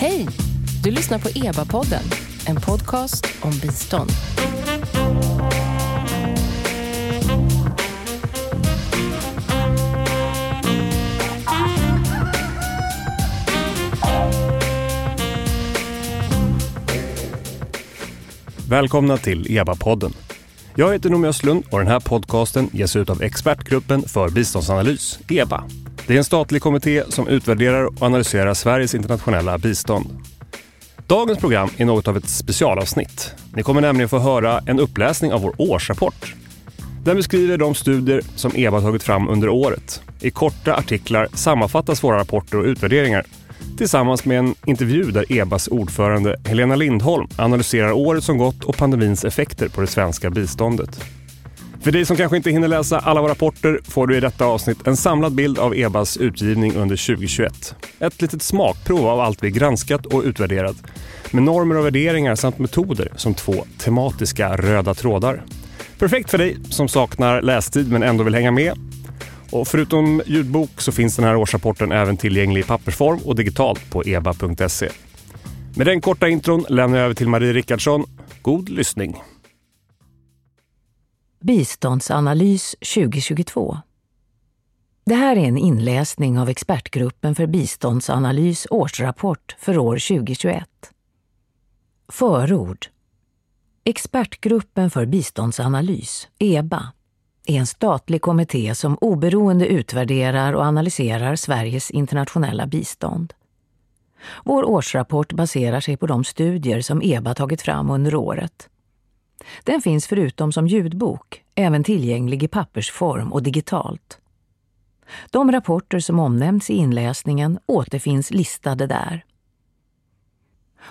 Hej! Du lyssnar på EBA-podden, en podcast om bistånd. Välkomna till EBA-podden. Jag heter Noomi Östlund och den här podcasten ges ut av Expertgruppen för biståndsanalys, EBA. Det är en statlig kommitté som utvärderar och analyserar Sveriges internationella bistånd. Dagens program är något av ett specialavsnitt. Ni kommer nämligen få höra en uppläsning av vår årsrapport. Den beskriver de studier som EBA tagit fram under året. I korta artiklar sammanfattas våra rapporter och utvärderingar tillsammans med en intervju där EBAs ordförande Helena Lindholm analyserar året som gått och pandemins effekter på det svenska biståndet. För dig som kanske inte hinner läsa alla våra rapporter får du i detta avsnitt en samlad bild av EBAs utgivning under 2021. Ett litet smakprov av allt vi granskat och utvärderat med normer och värderingar samt metoder som två tematiska röda trådar. Perfekt för dig som saknar lästid men ändå vill hänga med. Och förutom ljudbok så finns den här årsrapporten även tillgänglig i pappersform och digitalt på eba.se. Med den korta intron lämnar jag över till Marie Rickardsson. God lyssning! Biståndsanalys 2022 Det här är en inläsning av Expertgruppen för biståndsanalys årsrapport för år 2021. Förord Expertgruppen för biståndsanalys, EBA, är en statlig kommitté som oberoende utvärderar och analyserar Sveriges internationella bistånd. Vår årsrapport baserar sig på de studier som EBA tagit fram under året. Den finns förutom som ljudbok även tillgänglig i pappersform och digitalt. De rapporter som omnämns i inläsningen återfinns listade där.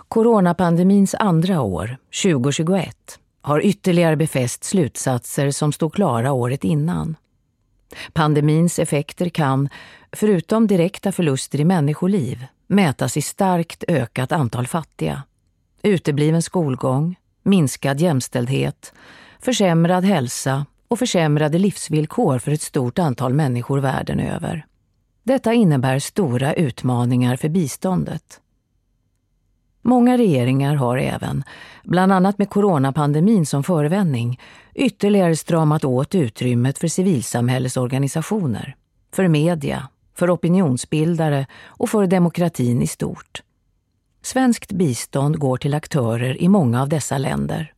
Coronapandemins andra år, 2021, har ytterligare befäst slutsatser som stod klara året innan. Pandemins effekter kan, förutom direkta förluster i människoliv, mätas i starkt ökat antal fattiga, utebliven skolgång, minskad jämställdhet, försämrad hälsa och försämrade livsvillkor för ett stort antal människor världen över. Detta innebär stora utmaningar för biståndet. Många regeringar har även, bland annat med coronapandemin som förevändning, ytterligare stramat åt utrymmet för civilsamhällesorganisationer, för media, för opinionsbildare och för demokratin i stort. Svenskt bistånd går till aktörer i många av dessa länder.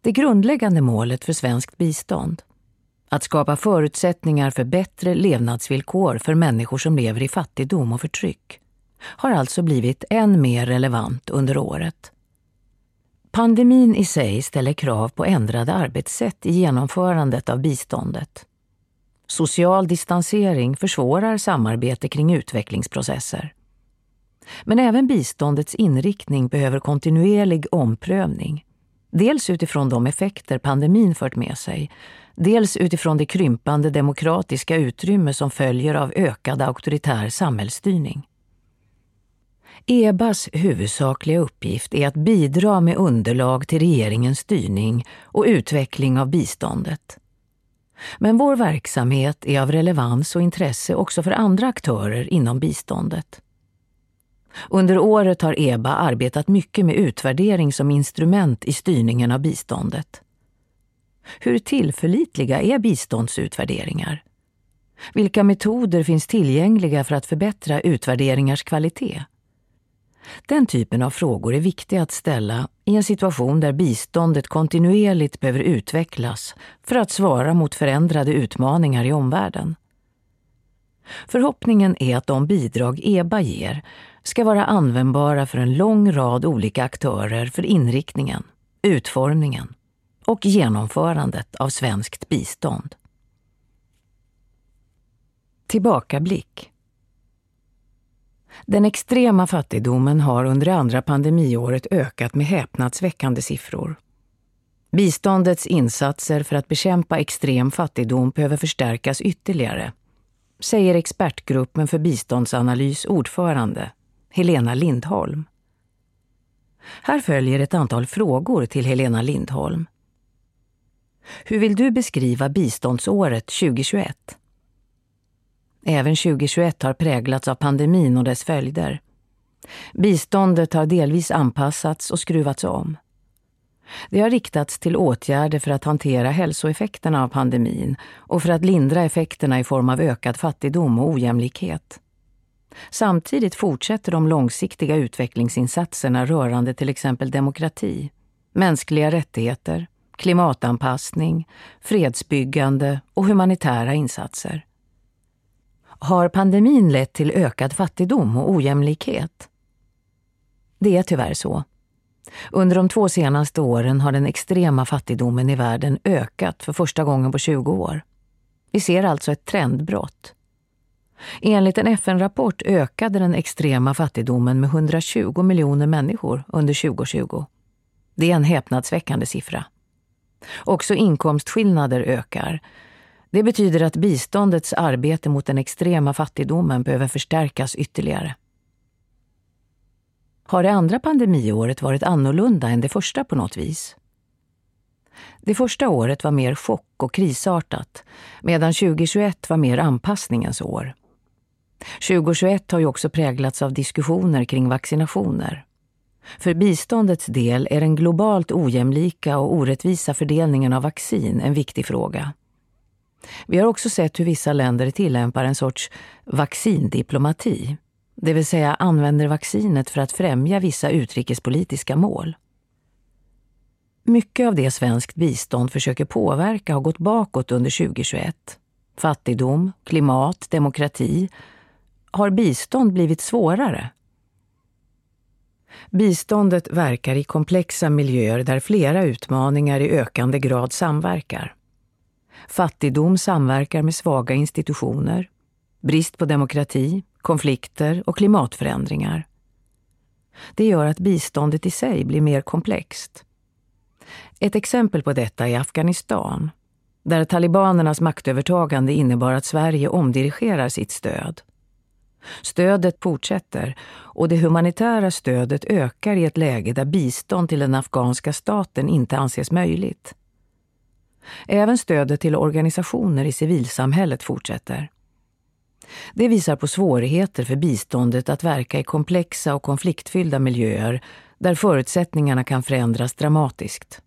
Det grundläggande målet för svenskt bistånd, att skapa förutsättningar för bättre levnadsvillkor för människor som lever i fattigdom och förtryck, har alltså blivit än mer relevant under året. Pandemin i sig ställer krav på ändrade arbetssätt i genomförandet av biståndet. Social distansering försvårar samarbete kring utvecklingsprocesser. Men även biståndets inriktning behöver kontinuerlig omprövning. Dels utifrån de effekter pandemin fört med sig, dels utifrån det krympande demokratiska utrymme som följer av ökad auktoritär samhällsstyrning. EBAs huvudsakliga uppgift är att bidra med underlag till regeringens styrning och utveckling av biståndet. Men vår verksamhet är av relevans och intresse också för andra aktörer inom biståndet. Under året har EBA arbetat mycket med utvärdering som instrument i styrningen av biståndet. Hur tillförlitliga är biståndsutvärderingar? Vilka metoder finns tillgängliga för att förbättra utvärderingars kvalitet? Den typen av frågor är viktiga att ställa i en situation där biståndet kontinuerligt behöver utvecklas för att svara mot förändrade utmaningar i omvärlden. Förhoppningen är att de bidrag EBA ger ska vara användbara för en lång rad olika aktörer för inriktningen, utformningen och genomförandet av svenskt bistånd. Tillbakablick den extrema fattigdomen har under det andra pandemiåret ökat med häpnadsväckande siffror. Biståndets insatser för att bekämpa extrem fattigdom behöver förstärkas ytterligare, säger expertgruppen för biståndsanalys ordförande Helena Lindholm. Här följer ett antal frågor till Helena Lindholm. Hur vill du beskriva biståndsåret 2021? Även 2021 har präglats av pandemin och dess följder. Biståndet har delvis anpassats och skruvats om. Det har riktats till åtgärder för att hantera hälsoeffekterna av pandemin och för att lindra effekterna i form av ökad fattigdom och ojämlikhet. Samtidigt fortsätter de långsiktiga utvecklingsinsatserna rörande till exempel demokrati, mänskliga rättigheter, klimatanpassning, fredsbyggande och humanitära insatser. Har pandemin lett till ökad fattigdom och ojämlikhet? Det är tyvärr så. Under de två senaste åren har den extrema fattigdomen i världen ökat för första gången på 20 år. Vi ser alltså ett trendbrott. Enligt en FN-rapport ökade den extrema fattigdomen med 120 miljoner människor under 2020. Det är en häpnadsväckande siffra. Också inkomstskillnader ökar. Det betyder att biståndets arbete mot den extrema fattigdomen behöver förstärkas ytterligare. Har det andra pandemiåret varit annorlunda än det första på något vis? Det första året var mer chock och krisartat, medan 2021 var mer anpassningens år. 2021 har ju också präglats av diskussioner kring vaccinationer. För biståndets del är den globalt ojämlika och orättvisa fördelningen av vaccin en viktig fråga. Vi har också sett hur vissa länder tillämpar en sorts vaccindiplomati, det vill säga använder vaccinet för att främja vissa utrikespolitiska mål. Mycket av det svenskt bistånd försöker påverka har gått bakåt under 2021. Fattigdom, klimat, demokrati. Har bistånd blivit svårare? Biståndet verkar i komplexa miljöer där flera utmaningar i ökande grad samverkar. Fattigdom samverkar med svaga institutioner, brist på demokrati, konflikter och klimatförändringar. Det gör att biståndet i sig blir mer komplext. Ett exempel på detta är Afghanistan, där talibanernas maktövertagande innebar att Sverige omdirigerar sitt stöd. Stödet fortsätter och det humanitära stödet ökar i ett läge där bistånd till den afghanska staten inte anses möjligt. Även stödet till organisationer i civilsamhället fortsätter. Det visar på svårigheter för biståndet att verka i komplexa och konfliktfyllda miljöer där förutsättningarna kan förändras dramatiskt.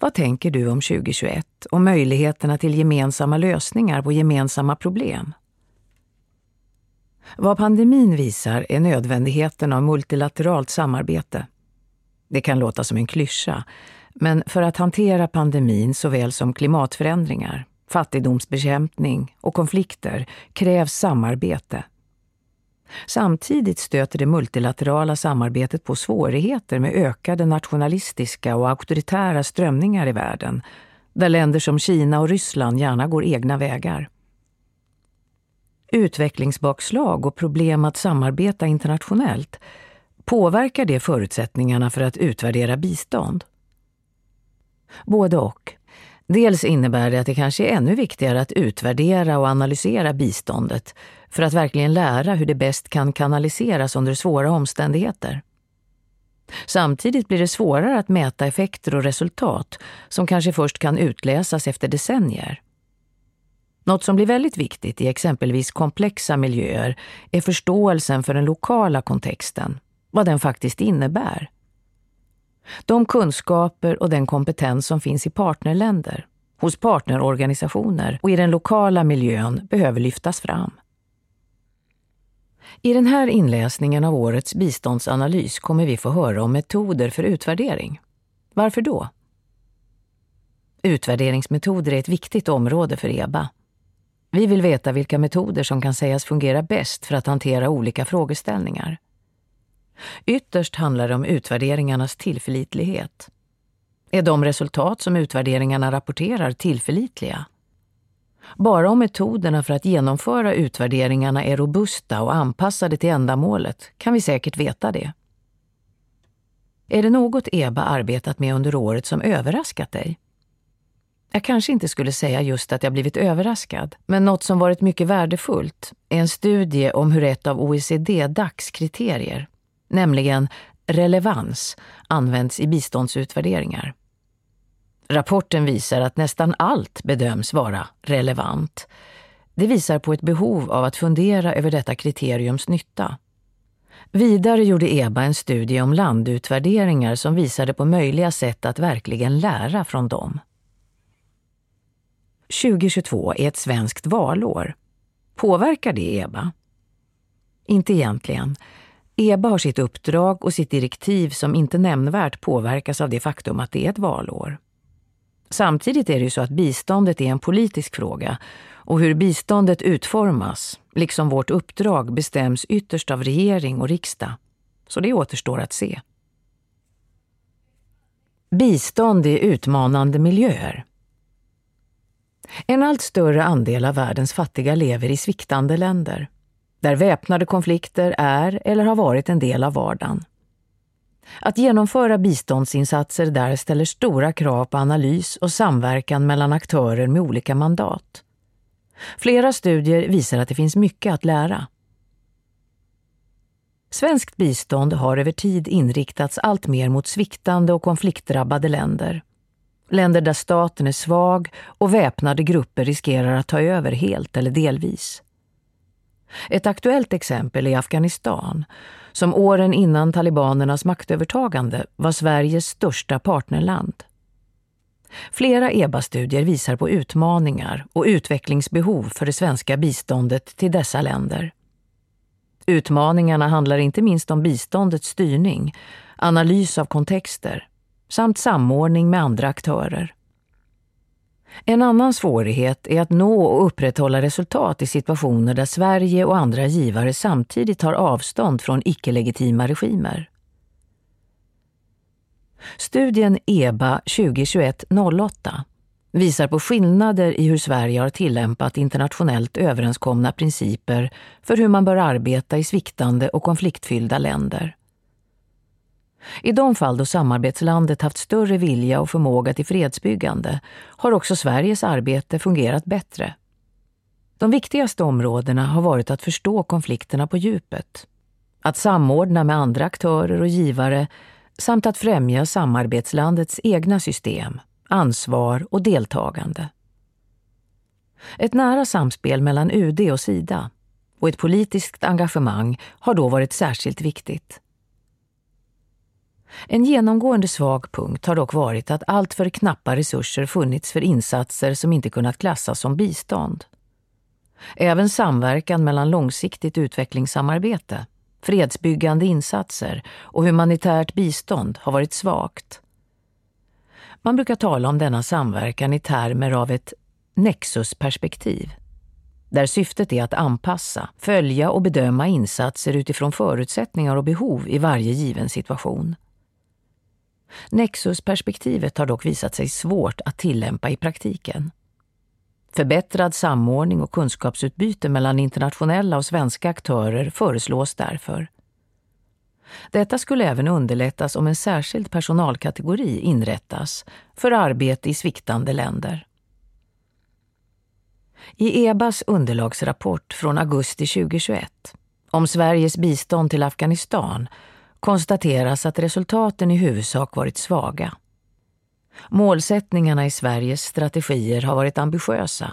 Vad tänker du om 2021 och möjligheterna till gemensamma lösningar på gemensamma problem? Vad pandemin visar är nödvändigheten av multilateralt samarbete. Det kan låta som en klyscha, men för att hantera pandemin såväl som klimatförändringar, fattigdomsbekämpning och konflikter krävs samarbete. Samtidigt stöter det multilaterala samarbetet på svårigheter med ökade nationalistiska och auktoritära strömningar i världen, där länder som Kina och Ryssland gärna går egna vägar. Utvecklingsbakslag och problem att samarbeta internationellt påverkar det förutsättningarna för att utvärdera bistånd? Både och. Dels innebär det att det kanske är ännu viktigare att utvärdera och analysera biståndet för att verkligen lära hur det bäst kan kanaliseras under svåra omständigheter. Samtidigt blir det svårare att mäta effekter och resultat som kanske först kan utläsas efter decennier. Något som blir väldigt viktigt i exempelvis komplexa miljöer är förståelsen för den lokala kontexten, vad den faktiskt innebär. De kunskaper och den kompetens som finns i partnerländer, hos partnerorganisationer och i den lokala miljön behöver lyftas fram. I den här inläsningen av årets biståndsanalys kommer vi få höra om metoder för utvärdering. Varför då? Utvärderingsmetoder är ett viktigt område för EBA. Vi vill veta vilka metoder som kan sägas fungera bäst för att hantera olika frågeställningar. Ytterst handlar det om utvärderingarnas tillförlitlighet. Är de resultat som utvärderingarna rapporterar tillförlitliga? Bara om metoderna för att genomföra utvärderingarna är robusta och anpassade till ändamålet kan vi säkert veta det. Är det något EBA arbetat med under året som överraskat dig? Jag kanske inte skulle säga just att jag blivit överraskad, men något som varit mycket värdefullt är en studie om hur ett av OECD-DACs kriterier, nämligen relevans, används i biståndsutvärderingar. Rapporten visar att nästan allt bedöms vara relevant. Det visar på ett behov av att fundera över detta kriteriums nytta. Vidare gjorde EBA en studie om landutvärderingar som visade på möjliga sätt att verkligen lära från dem. 2022 är ett svenskt valår. Påverkar det EBA? Inte egentligen. EBA har sitt uppdrag och sitt direktiv som inte nämnvärt påverkas av det faktum att det är ett valår. Samtidigt är det ju så att biståndet är en politisk fråga och hur biståndet utformas, liksom vårt uppdrag, bestäms ytterst av regering och riksdag. Så det återstår att se. Bistånd i utmanande miljöer. En allt större andel av världens fattiga lever i sviktande länder, där väpnade konflikter är eller har varit en del av vardagen. Att genomföra biståndsinsatser där ställer stora krav på analys och samverkan mellan aktörer med olika mandat. Flera studier visar att det finns mycket att lära. Svenskt bistånd har över tid inriktats allt mer mot sviktande och konfliktdrabbade länder. Länder där staten är svag och väpnade grupper riskerar att ta över helt eller delvis. Ett aktuellt exempel är Afghanistan, som åren innan talibanernas maktövertagande var Sveriges största partnerland. Flera EBA-studier visar på utmaningar och utvecklingsbehov för det svenska biståndet till dessa länder. Utmaningarna handlar inte minst om biståndets styrning, analys av kontexter samt samordning med andra aktörer. En annan svårighet är att nå och upprätthålla resultat i situationer där Sverige och andra givare samtidigt tar avstånd från icke-legitima regimer. Studien EBA 2021-08 visar på skillnader i hur Sverige har tillämpat internationellt överenskomna principer för hur man bör arbeta i sviktande och konfliktfyllda länder. I de fall då samarbetslandet haft större vilja och förmåga till fredsbyggande har också Sveriges arbete fungerat bättre. De viktigaste områdena har varit att förstå konflikterna på djupet, att samordna med andra aktörer och givare samt att främja samarbetslandets egna system, ansvar och deltagande. Ett nära samspel mellan UD och Sida och ett politiskt engagemang har då varit särskilt viktigt. En genomgående svag punkt har dock varit att alltför knappa resurser funnits för insatser som inte kunnat klassas som bistånd. Även samverkan mellan långsiktigt utvecklingssamarbete, fredsbyggande insatser och humanitärt bistånd har varit svagt. Man brukar tala om denna samverkan i termer av ett nexusperspektiv där syftet är att anpassa, följa och bedöma insatser utifrån förutsättningar och behov i varje given situation. Nexusperspektivet har dock visat sig svårt att tillämpa i praktiken. Förbättrad samordning och kunskapsutbyte mellan internationella och svenska aktörer föreslås därför. Detta skulle även underlättas om en särskild personalkategori inrättas för arbete i sviktande länder. I EBAs underlagsrapport från augusti 2021 om Sveriges bistånd till Afghanistan konstateras att resultaten i huvudsak varit svaga. Målsättningarna i Sveriges strategier har varit ambitiösa.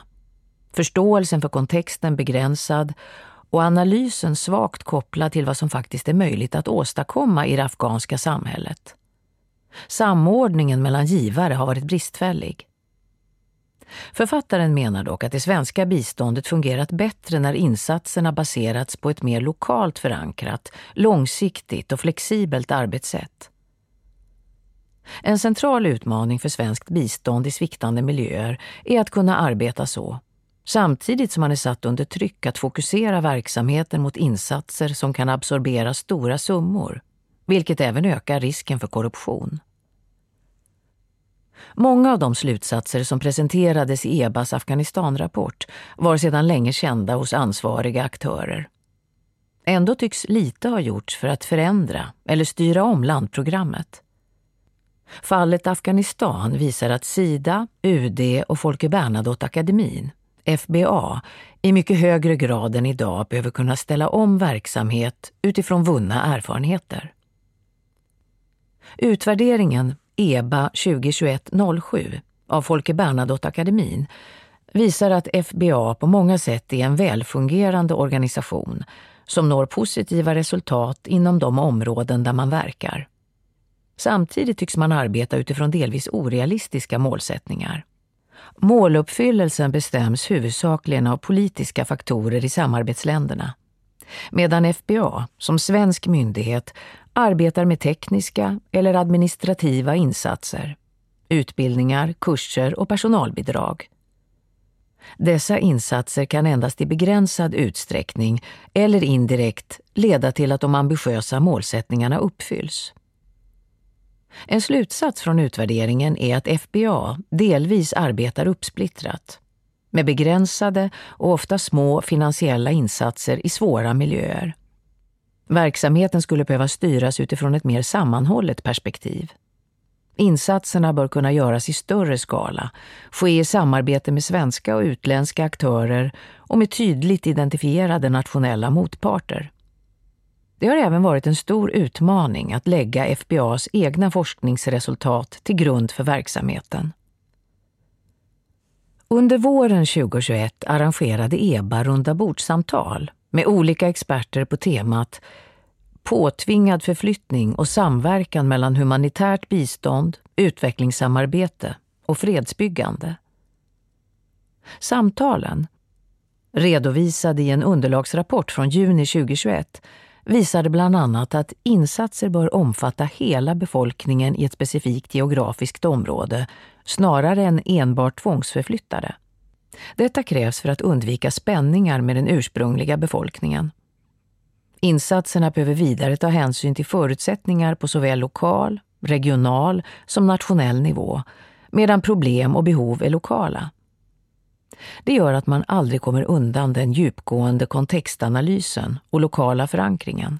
Förståelsen för kontexten begränsad och analysen svagt kopplad till vad som faktiskt är möjligt att åstadkomma i det afghanska samhället. Samordningen mellan givare har varit bristfällig. Författaren menar dock att det svenska biståndet fungerat bättre när insatserna baserats på ett mer lokalt förankrat, långsiktigt och flexibelt arbetssätt. En central utmaning för svenskt bistånd i sviktande miljöer är att kunna arbeta så, samtidigt som man är satt under tryck att fokusera verksamheten mot insatser som kan absorbera stora summor, vilket även ökar risken för korruption. Många av de slutsatser som presenterades i EBAs Afghanistanrapport var sedan länge kända hos ansvariga aktörer. Ändå tycks lite ha gjorts för att förändra eller styra om landprogrammet. Fallet Afghanistan visar att Sida, UD och Folke Bernadotte-akademin, FBA, i mycket högre grad än idag behöver kunna ställa om verksamhet utifrån vunna erfarenheter. Utvärderingen EBA 2021-07 av Folke Bernadotte-akademin visar att FBA på många sätt är en välfungerande organisation som når positiva resultat inom de områden där man verkar. Samtidigt tycks man arbeta utifrån delvis orealistiska målsättningar. Måluppfyllelsen bestäms huvudsakligen av politiska faktorer i samarbetsländerna. Medan FBA, som svensk myndighet, arbetar med tekniska eller administrativa insatser, utbildningar, kurser och personalbidrag. Dessa insatser kan endast i begränsad utsträckning eller indirekt leda till att de ambitiösa målsättningarna uppfylls. En slutsats från utvärderingen är att FBA delvis arbetar uppsplittrat med begränsade och ofta små finansiella insatser i svåra miljöer. Verksamheten skulle behöva styras utifrån ett mer sammanhållet perspektiv. Insatserna bör kunna göras i större skala, ske i samarbete med svenska och utländska aktörer och med tydligt identifierade nationella motparter. Det har även varit en stor utmaning att lägga FBAs egna forskningsresultat till grund för verksamheten. Under våren 2021 arrangerade EBA rundabordssamtal med olika experter på temat påtvingad förflyttning och samverkan mellan humanitärt bistånd, utvecklingssamarbete och fredsbyggande. Samtalen, redovisade i en underlagsrapport från juni 2021, visade bland annat att insatser bör omfatta hela befolkningen i ett specifikt geografiskt område snarare än enbart tvångsförflyttade. Detta krävs för att undvika spänningar med den ursprungliga befolkningen. Insatserna behöver vidare ta hänsyn till förutsättningar på såväl lokal, regional som nationell nivå, medan problem och behov är lokala. Det gör att man aldrig kommer undan den djupgående kontextanalysen och lokala förankringen.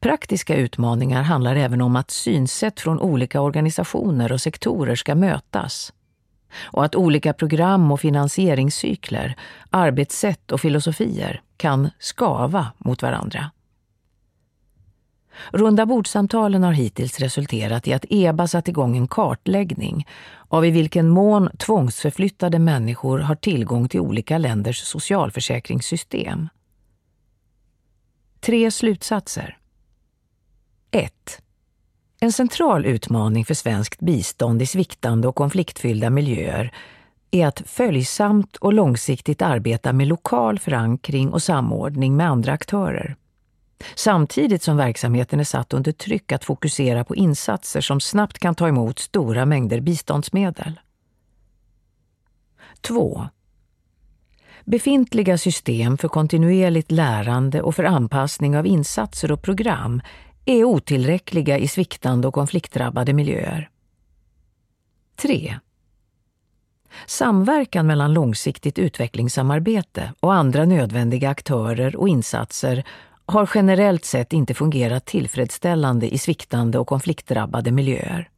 Praktiska utmaningar handlar även om att synsätt från olika organisationer och sektorer ska mötas och att olika program och finansieringscykler, arbetssätt och filosofier kan skava mot varandra. Runda bordsamtalen har hittills resulterat i att EBA satt igång en kartläggning av i vilken mån tvångsförflyttade människor har tillgång till olika länders socialförsäkringssystem. Tre slutsatser. 1. En central utmaning för svenskt bistånd i sviktande och konfliktfyllda miljöer är att följsamt och långsiktigt arbeta med lokal förankring och samordning med andra aktörer. Samtidigt som verksamheten är satt under tryck att fokusera på insatser som snabbt kan ta emot stora mängder biståndsmedel. 2. Befintliga system för kontinuerligt lärande och för anpassning av insatser och program är otillräckliga i sviktande och konfliktdrabbade miljöer. 3. Samverkan mellan långsiktigt utvecklingssamarbete och andra nödvändiga aktörer och insatser har generellt sett inte fungerat tillfredsställande i sviktande och konfliktdrabbade miljöer.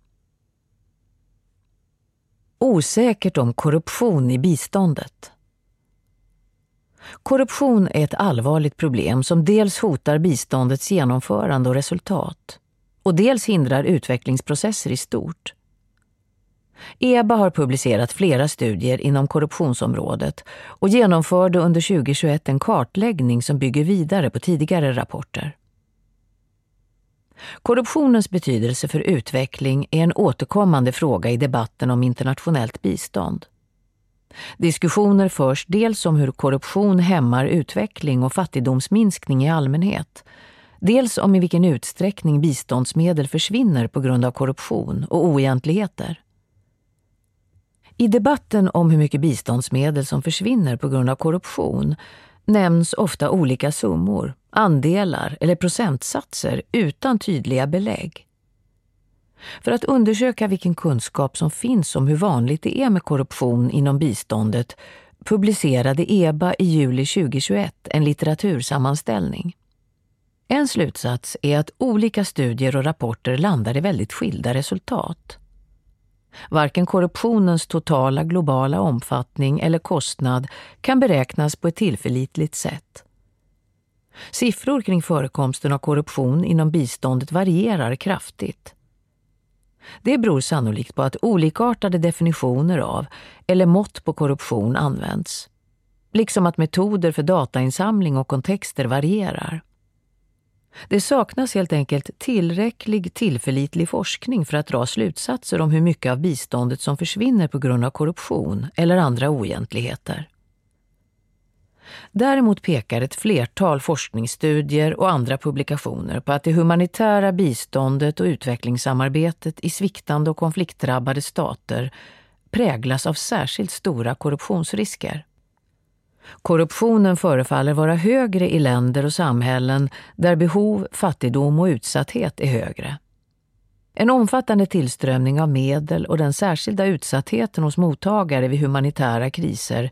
Osäkert om korruption i biståndet. Korruption är ett allvarligt problem som dels hotar biståndets genomförande och resultat och dels hindrar utvecklingsprocesser i stort. EBA har publicerat flera studier inom korruptionsområdet och genomförde under 2021 en kartläggning som bygger vidare på tidigare rapporter. Korruptionens betydelse för utveckling är en återkommande fråga i debatten om internationellt bistånd. Diskussioner förs dels om hur korruption hämmar utveckling och fattigdomsminskning i allmänhet, dels om i vilken utsträckning biståndsmedel försvinner på grund av korruption och oegentligheter. I debatten om hur mycket biståndsmedel som försvinner på grund av korruption nämns ofta olika summor, andelar eller procentsatser utan tydliga belägg. För att undersöka vilken kunskap som finns om hur vanligt det är med korruption inom biståndet publicerade EBA i juli 2021 en litteratursammanställning. En slutsats är att olika studier och rapporter landar i väldigt skilda resultat. Varken korruptionens totala globala omfattning eller kostnad kan beräknas på ett tillförlitligt sätt. Siffror kring förekomsten av korruption inom biståndet varierar kraftigt. Det beror sannolikt på att olikartade definitioner av eller mått på korruption används. Liksom att metoder för datainsamling och kontexter varierar. Det saknas helt enkelt tillräcklig tillförlitlig forskning för att dra slutsatser om hur mycket av biståndet som försvinner på grund av korruption eller andra oegentligheter. Däremot pekar ett flertal forskningsstudier och andra publikationer på att det humanitära biståndet och utvecklingssamarbetet i sviktande och konfliktdrabbade stater präglas av särskilt stora korruptionsrisker. Korruptionen förefaller vara högre i länder och samhällen där behov, fattigdom och utsatthet är högre. En omfattande tillströmning av medel och den särskilda utsattheten hos mottagare vid humanitära kriser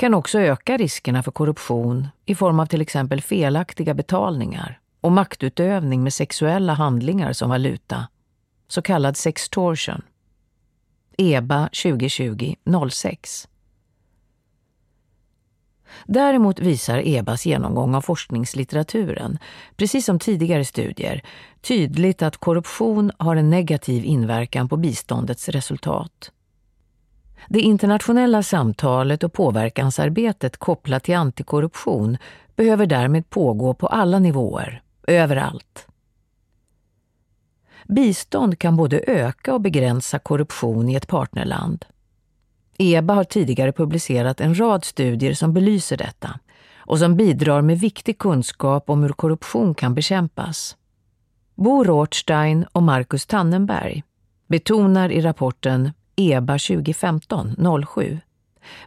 kan också öka riskerna för korruption i form av till exempel felaktiga betalningar och maktutövning med sexuella handlingar som valuta, så kallad sextortion. EBA 2020 06. Däremot visar EBAs genomgång av forskningslitteraturen, precis som tidigare studier, tydligt att korruption har en negativ inverkan på biståndets resultat. Det internationella samtalet och påverkansarbetet kopplat till antikorruption behöver därmed pågå på alla nivåer, överallt. Bistånd kan både öka och begränsa korruption i ett partnerland. EBA har tidigare publicerat en rad studier som belyser detta och som bidrar med viktig kunskap om hur korruption kan bekämpas. Bo Rothstein och Marcus Tannenberg betonar i rapporten EBA 2015 07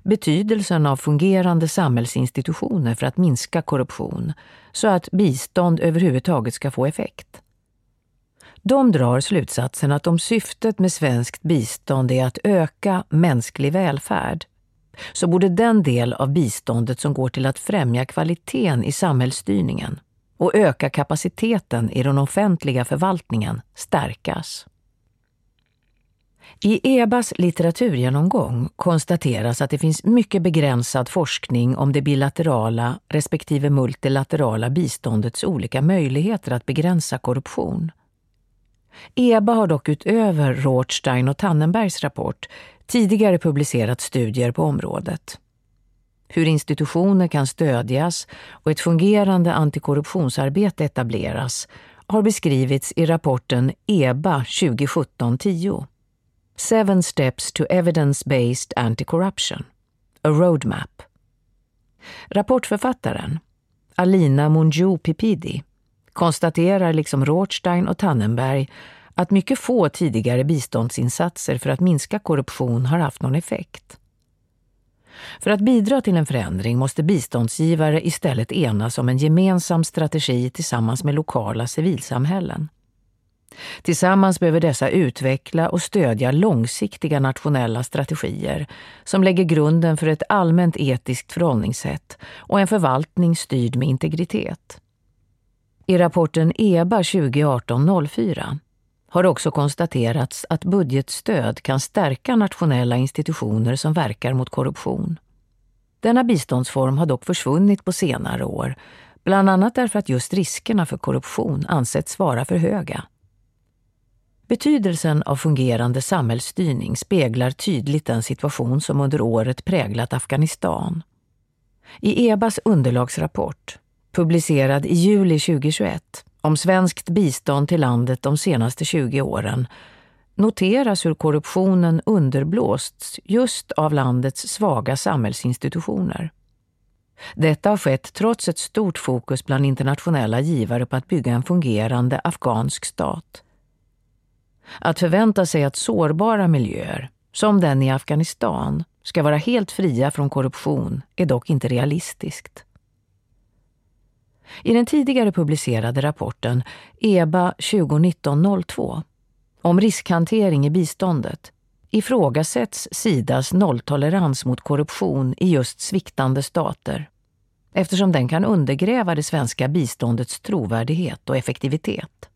betydelsen av fungerande samhällsinstitutioner för att minska korruption så att bistånd överhuvudtaget ska få effekt. De drar slutsatsen att om syftet med svenskt bistånd är att öka mänsklig välfärd så borde den del av biståndet som går till att främja kvaliteten i samhällsstyrningen och öka kapaciteten i den offentliga förvaltningen stärkas. I EBAs litteraturgenomgång konstateras att det finns mycket begränsad forskning om det bilaterala respektive multilaterala biståndets olika möjligheter att begränsa korruption. EBA har dock utöver Rothstein och Tannenbergs rapport tidigare publicerat studier på området. Hur institutioner kan stödjas och ett fungerande antikorruptionsarbete etableras har beskrivits i rapporten EBA 2017-10. Seven Steps to Evidence-Based Anti-Corruption, A Roadmap. Rapportförfattaren, Alina Munju Pipidi, konstaterar liksom Rothstein och Tannenberg att mycket få tidigare biståndsinsatser för att minska korruption har haft någon effekt. För att bidra till en förändring måste biståndsgivare istället enas om en gemensam strategi tillsammans med lokala civilsamhällen. Tillsammans behöver dessa utveckla och stödja långsiktiga nationella strategier som lägger grunden för ett allmänt etiskt förhållningssätt och en förvaltning styrd med integritet. I rapporten EBA 2018-04 har också konstaterats att budgetstöd kan stärka nationella institutioner som verkar mot korruption. Denna biståndsform har dock försvunnit på senare år, bland annat därför att just riskerna för korruption ansetts vara för höga. Betydelsen av fungerande samhällsstyrning speglar tydligt den situation som under året präglat Afghanistan. I EBAs underlagsrapport, publicerad i juli 2021, om svenskt bistånd till landet de senaste 20 åren noteras hur korruptionen underblåsts just av landets svaga samhällsinstitutioner. Detta har skett trots ett stort fokus bland internationella givare på att bygga en fungerande afghansk stat. Att förvänta sig att sårbara miljöer, som den i Afghanistan, ska vara helt fria från korruption är dock inte realistiskt. I den tidigare publicerade rapporten EBA 2019-02 om riskhantering i biståndet ifrågasätts Sidas nolltolerans mot korruption i just sviktande stater eftersom den kan undergräva det svenska biståndets trovärdighet och effektivitet.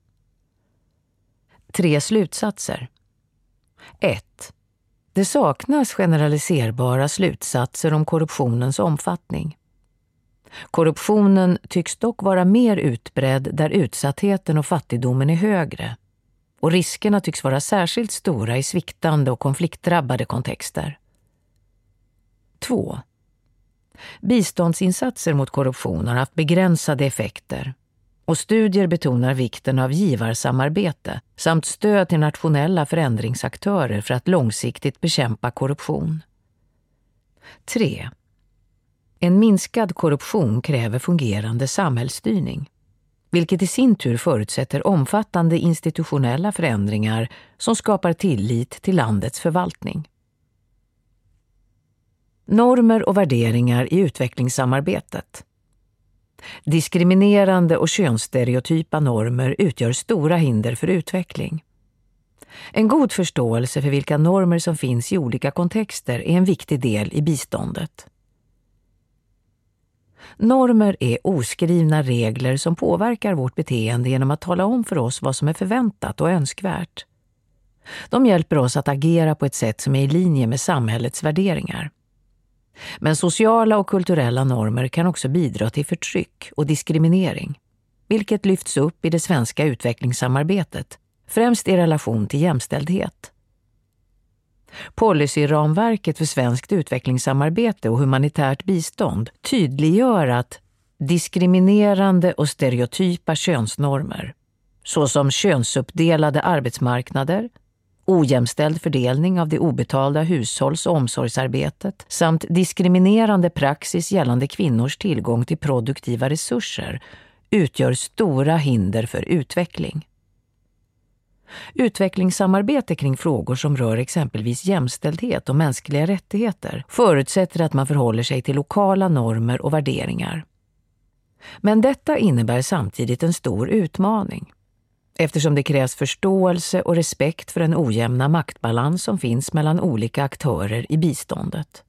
Tre slutsatser. 1. Det saknas generaliserbara slutsatser om korruptionens omfattning. Korruptionen tycks dock vara mer utbredd där utsattheten och fattigdomen är högre. och riskerna tycks vara särskilt stora i sviktande och konfliktdrabbade kontexter. 2. Biståndsinsatser mot korruption har haft begränsade effekter och studier betonar vikten av givarsamarbete samt stöd till nationella förändringsaktörer för att långsiktigt bekämpa korruption. 3. En minskad korruption kräver fungerande samhällsstyrning vilket i sin tur förutsätter omfattande institutionella förändringar som skapar tillit till landets förvaltning. Normer och värderingar i utvecklingssamarbetet. Diskriminerande och könsstereotypa normer utgör stora hinder för utveckling. En god förståelse för vilka normer som finns i olika kontexter är en viktig del i biståndet. Normer är oskrivna regler som påverkar vårt beteende genom att tala om för oss vad som är förväntat och önskvärt. De hjälper oss att agera på ett sätt som är i linje med samhällets värderingar. Men sociala och kulturella normer kan också bidra till förtryck och diskriminering, vilket lyfts upp i det svenska utvecklingssamarbetet, främst i relation till jämställdhet. Policyramverket för svenskt utvecklingssamarbete och humanitärt bistånd tydliggör att diskriminerande och stereotypa könsnormer, såsom könsuppdelade arbetsmarknader, ojämställd fördelning av det obetalda hushålls och omsorgsarbetet samt diskriminerande praxis gällande kvinnors tillgång till produktiva resurser utgör stora hinder för utveckling. Utvecklingssamarbete kring frågor som rör exempelvis jämställdhet och mänskliga rättigheter förutsätter att man förhåller sig till lokala normer och värderingar. Men detta innebär samtidigt en stor utmaning eftersom det krävs förståelse och respekt för den ojämna maktbalans som finns mellan olika aktörer i biståndet.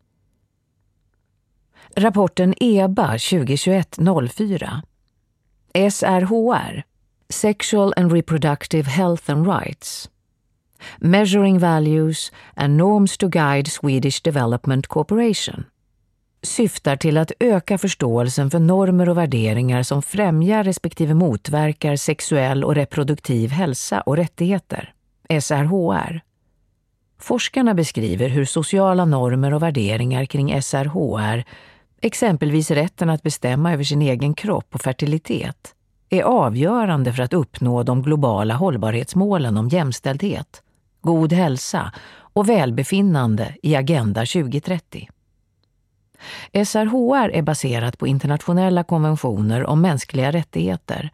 Rapporten EBA 2021-04 SRHR Sexual and Reproductive Health and Rights. Measuring Values and Norms to Guide Swedish Development Corporation syftar till att öka förståelsen för normer och värderingar som främjar respektive motverkar sexuell och reproduktiv hälsa och rättigheter, SRHR. Forskarna beskriver hur sociala normer och värderingar kring SRHR, exempelvis rätten att bestämma över sin egen kropp och fertilitet, är avgörande för att uppnå de globala hållbarhetsmålen om jämställdhet, god hälsa och välbefinnande i Agenda 2030. SRHR är baserat på internationella konventioner om mänskliga rättigheter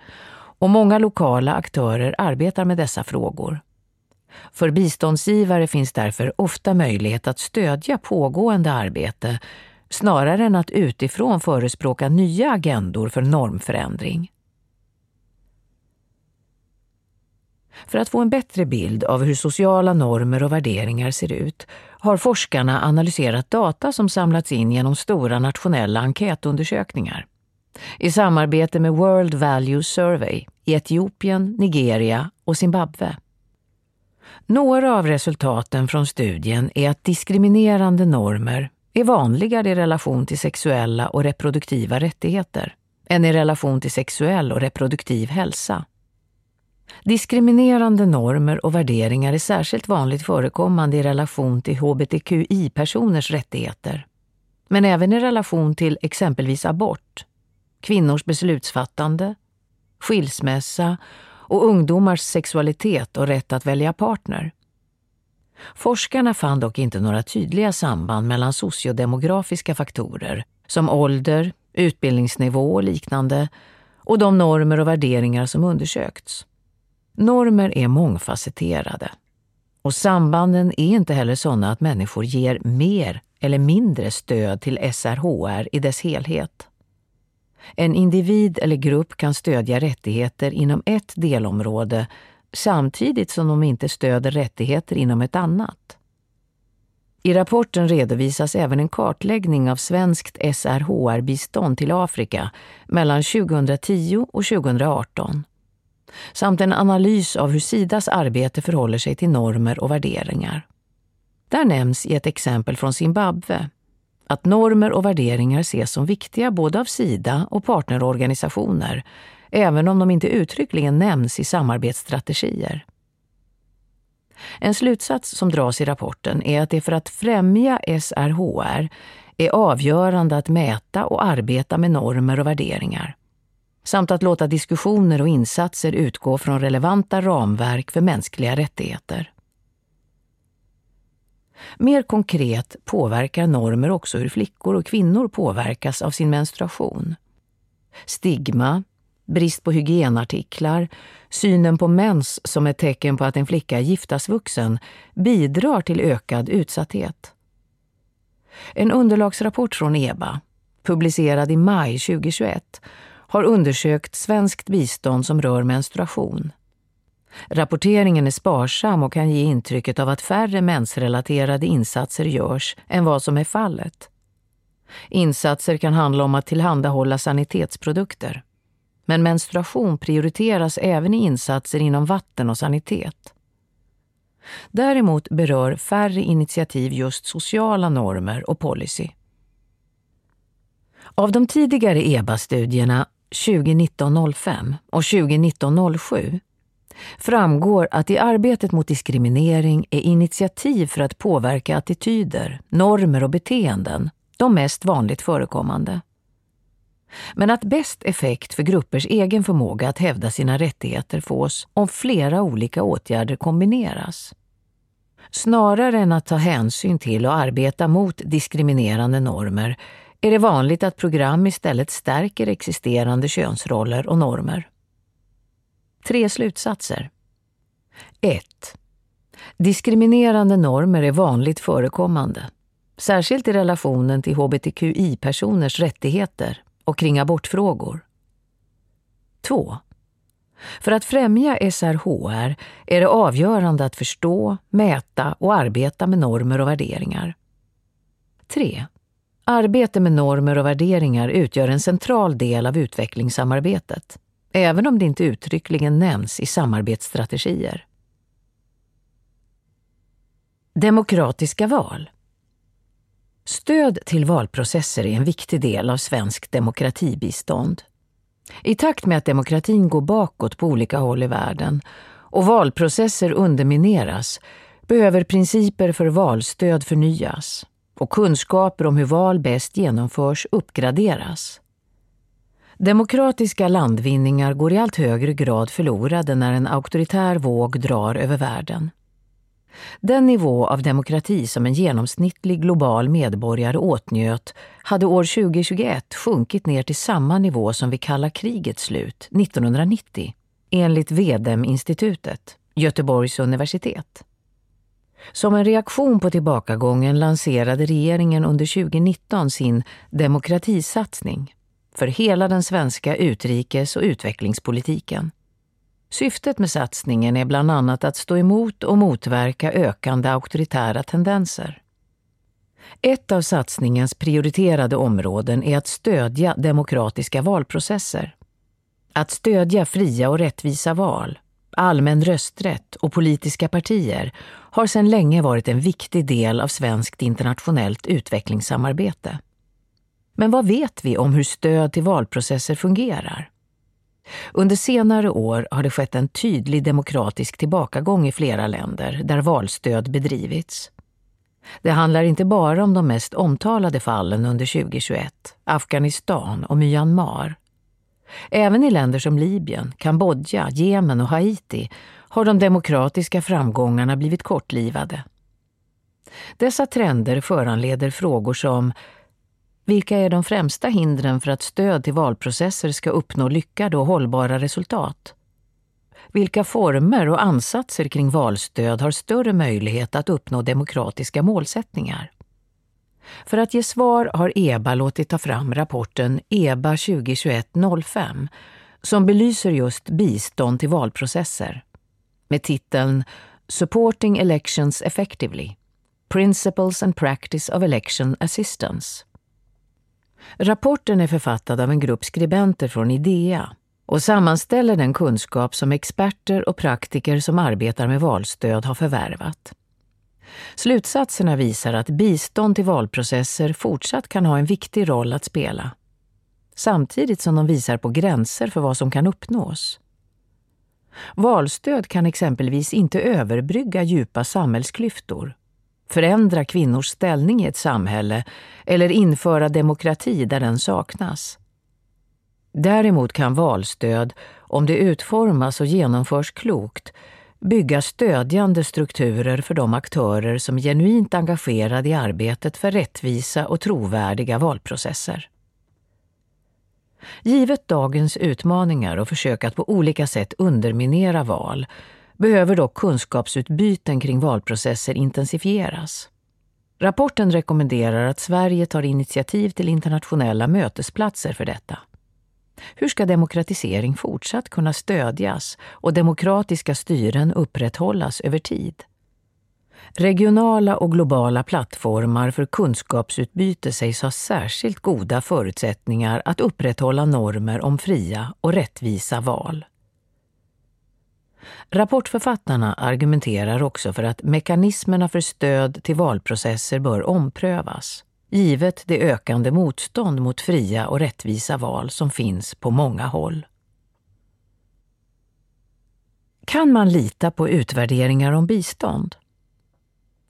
och många lokala aktörer arbetar med dessa frågor. För biståndsgivare finns därför ofta möjlighet att stödja pågående arbete snarare än att utifrån förespråka nya agendor för normförändring. För att få en bättre bild av hur sociala normer och värderingar ser ut har forskarna analyserat data som samlats in genom stora nationella enkätundersökningar. I samarbete med World Values Survey i Etiopien, Nigeria och Zimbabwe. Några av resultaten från studien är att diskriminerande normer är vanligare i relation till sexuella och reproduktiva rättigheter än i relation till sexuell och reproduktiv hälsa. Diskriminerande normer och värderingar är särskilt vanligt förekommande i relation till hbtqi-personers rättigheter. Men även i relation till exempelvis abort, kvinnors beslutsfattande, skilsmässa och ungdomars sexualitet och rätt att välja partner. Forskarna fann dock inte några tydliga samband mellan sociodemografiska faktorer som ålder, utbildningsnivå och liknande och de normer och värderingar som undersökts. Normer är mångfacetterade. Och sambanden är inte heller sådana att människor ger mer eller mindre stöd till SRHR i dess helhet. En individ eller grupp kan stödja rättigheter inom ett delområde samtidigt som de inte stöder rättigheter inom ett annat. I rapporten redovisas även en kartläggning av svenskt SRHR-bistånd till Afrika mellan 2010 och 2018 samt en analys av hur Sidas arbete förhåller sig till normer och värderingar. Där nämns i ett exempel från Zimbabwe att normer och värderingar ses som viktiga både av Sida och partnerorganisationer, även om de inte uttryckligen nämns i samarbetsstrategier. En slutsats som dras i rapporten är att det för att främja SRHR är avgörande att mäta och arbeta med normer och värderingar samt att låta diskussioner och insatser utgå från relevanta ramverk för mänskliga rättigheter. Mer konkret påverkar normer också hur flickor och kvinnor påverkas av sin menstruation. Stigma, brist på hygienartiklar, synen på mens som ett tecken på att en flicka är giftasvuxen bidrar till ökad utsatthet. En underlagsrapport från EBA, publicerad i maj 2021, har undersökt svenskt bistånd som rör menstruation. Rapporteringen är sparsam och kan ge intrycket av att färre mensrelaterade insatser görs än vad som är fallet. Insatser kan handla om att tillhandahålla sanitetsprodukter. Men menstruation prioriteras även i insatser inom vatten och sanitet. Däremot berör färre initiativ just sociala normer och policy. Av de tidigare EBA-studierna 2019-05 och 2019-07 framgår att i arbetet mot diskriminering är initiativ för att påverka attityder, normer och beteenden de mest vanligt förekommande. Men att bäst effekt för gruppers egen förmåga att hävda sina rättigheter fås om flera olika åtgärder kombineras. Snarare än att ta hänsyn till och arbeta mot diskriminerande normer är det vanligt att program istället stärker existerande könsroller och normer. Tre slutsatser. 1. Diskriminerande normer är vanligt förekommande, särskilt i relationen till hbtqi-personers rättigheter och kring abortfrågor. 2. För att främja SRHR är det avgörande att förstå, mäta och arbeta med normer och värderingar. 3. Arbete med normer och värderingar utgör en central del av utvecklingssamarbetet, även om det inte uttryckligen nämns i samarbetsstrategier. Demokratiska val Stöd till valprocesser är en viktig del av svensk demokratibistånd. I takt med att demokratin går bakåt på olika håll i världen och valprocesser undermineras behöver principer för valstöd förnyas och kunskaper om hur val bäst genomförs uppgraderas. Demokratiska landvinningar går i allt högre grad förlorade när en auktoritär våg drar över världen. Den nivå av demokrati som en genomsnittlig global medborgare åtnjöt hade år 2021 sjunkit ner till samma nivå som vid kalla krigets slut 1990, enligt VDEM-institutet, Göteborgs universitet. Som en reaktion på tillbakagången lanserade regeringen under 2019 sin demokratisatsning för hela den svenska utrikes och utvecklingspolitiken. Syftet med satsningen är bland annat att stå emot och motverka ökande auktoritära tendenser. Ett av satsningens prioriterade områden är att stödja demokratiska valprocesser. Att stödja fria och rättvisa val, allmän rösträtt och politiska partier har sedan länge varit en viktig del av svenskt internationellt utvecklingssamarbete. Men vad vet vi om hur stöd till valprocesser fungerar? Under senare år har det skett en tydlig demokratisk tillbakagång i flera länder där valstöd bedrivits. Det handlar inte bara om de mest omtalade fallen under 2021, Afghanistan och Myanmar. Även i länder som Libyen, Kambodja, Jemen och Haiti har de demokratiska framgångarna blivit kortlivade. Dessa trender föranleder frågor som vilka är de främsta hindren för att stöd till valprocesser ska uppnå lyckade och hållbara resultat? Vilka former och ansatser kring valstöd har större möjlighet att uppnå demokratiska målsättningar? För att ge svar har EBA låtit ta fram rapporten EBA 2021-05 som belyser just bistånd till valprocesser med titeln Supporting Elections Effectively Principles and Practice of Election Assistance. Rapporten är författad av en grupp skribenter från IDEA och sammanställer den kunskap som experter och praktiker som arbetar med valstöd har förvärvat. Slutsatserna visar att bistånd till valprocesser fortsatt kan ha en viktig roll att spela. Samtidigt som de visar på gränser för vad som kan uppnås. Valstöd kan exempelvis inte överbrygga djupa samhällsklyftor, förändra kvinnors ställning i ett samhälle eller införa demokrati där den saknas. Däremot kan valstöd, om det utformas och genomförs klokt, bygga stödjande strukturer för de aktörer som är genuint engagerade i arbetet för rättvisa och trovärdiga valprocesser. Givet dagens utmaningar och försök att på olika sätt underminera val behöver dock kunskapsutbyten kring valprocesser intensifieras. Rapporten rekommenderar att Sverige tar initiativ till internationella mötesplatser för detta. Hur ska demokratisering fortsatt kunna stödjas och demokratiska styren upprätthållas över tid? Regionala och globala plattformar för kunskapsutbyte sägs ha särskilt goda förutsättningar att upprätthålla normer om fria och rättvisa val. Rapportförfattarna argumenterar också för att mekanismerna för stöd till valprocesser bör omprövas, givet det ökande motstånd mot fria och rättvisa val som finns på många håll. Kan man lita på utvärderingar om bistånd?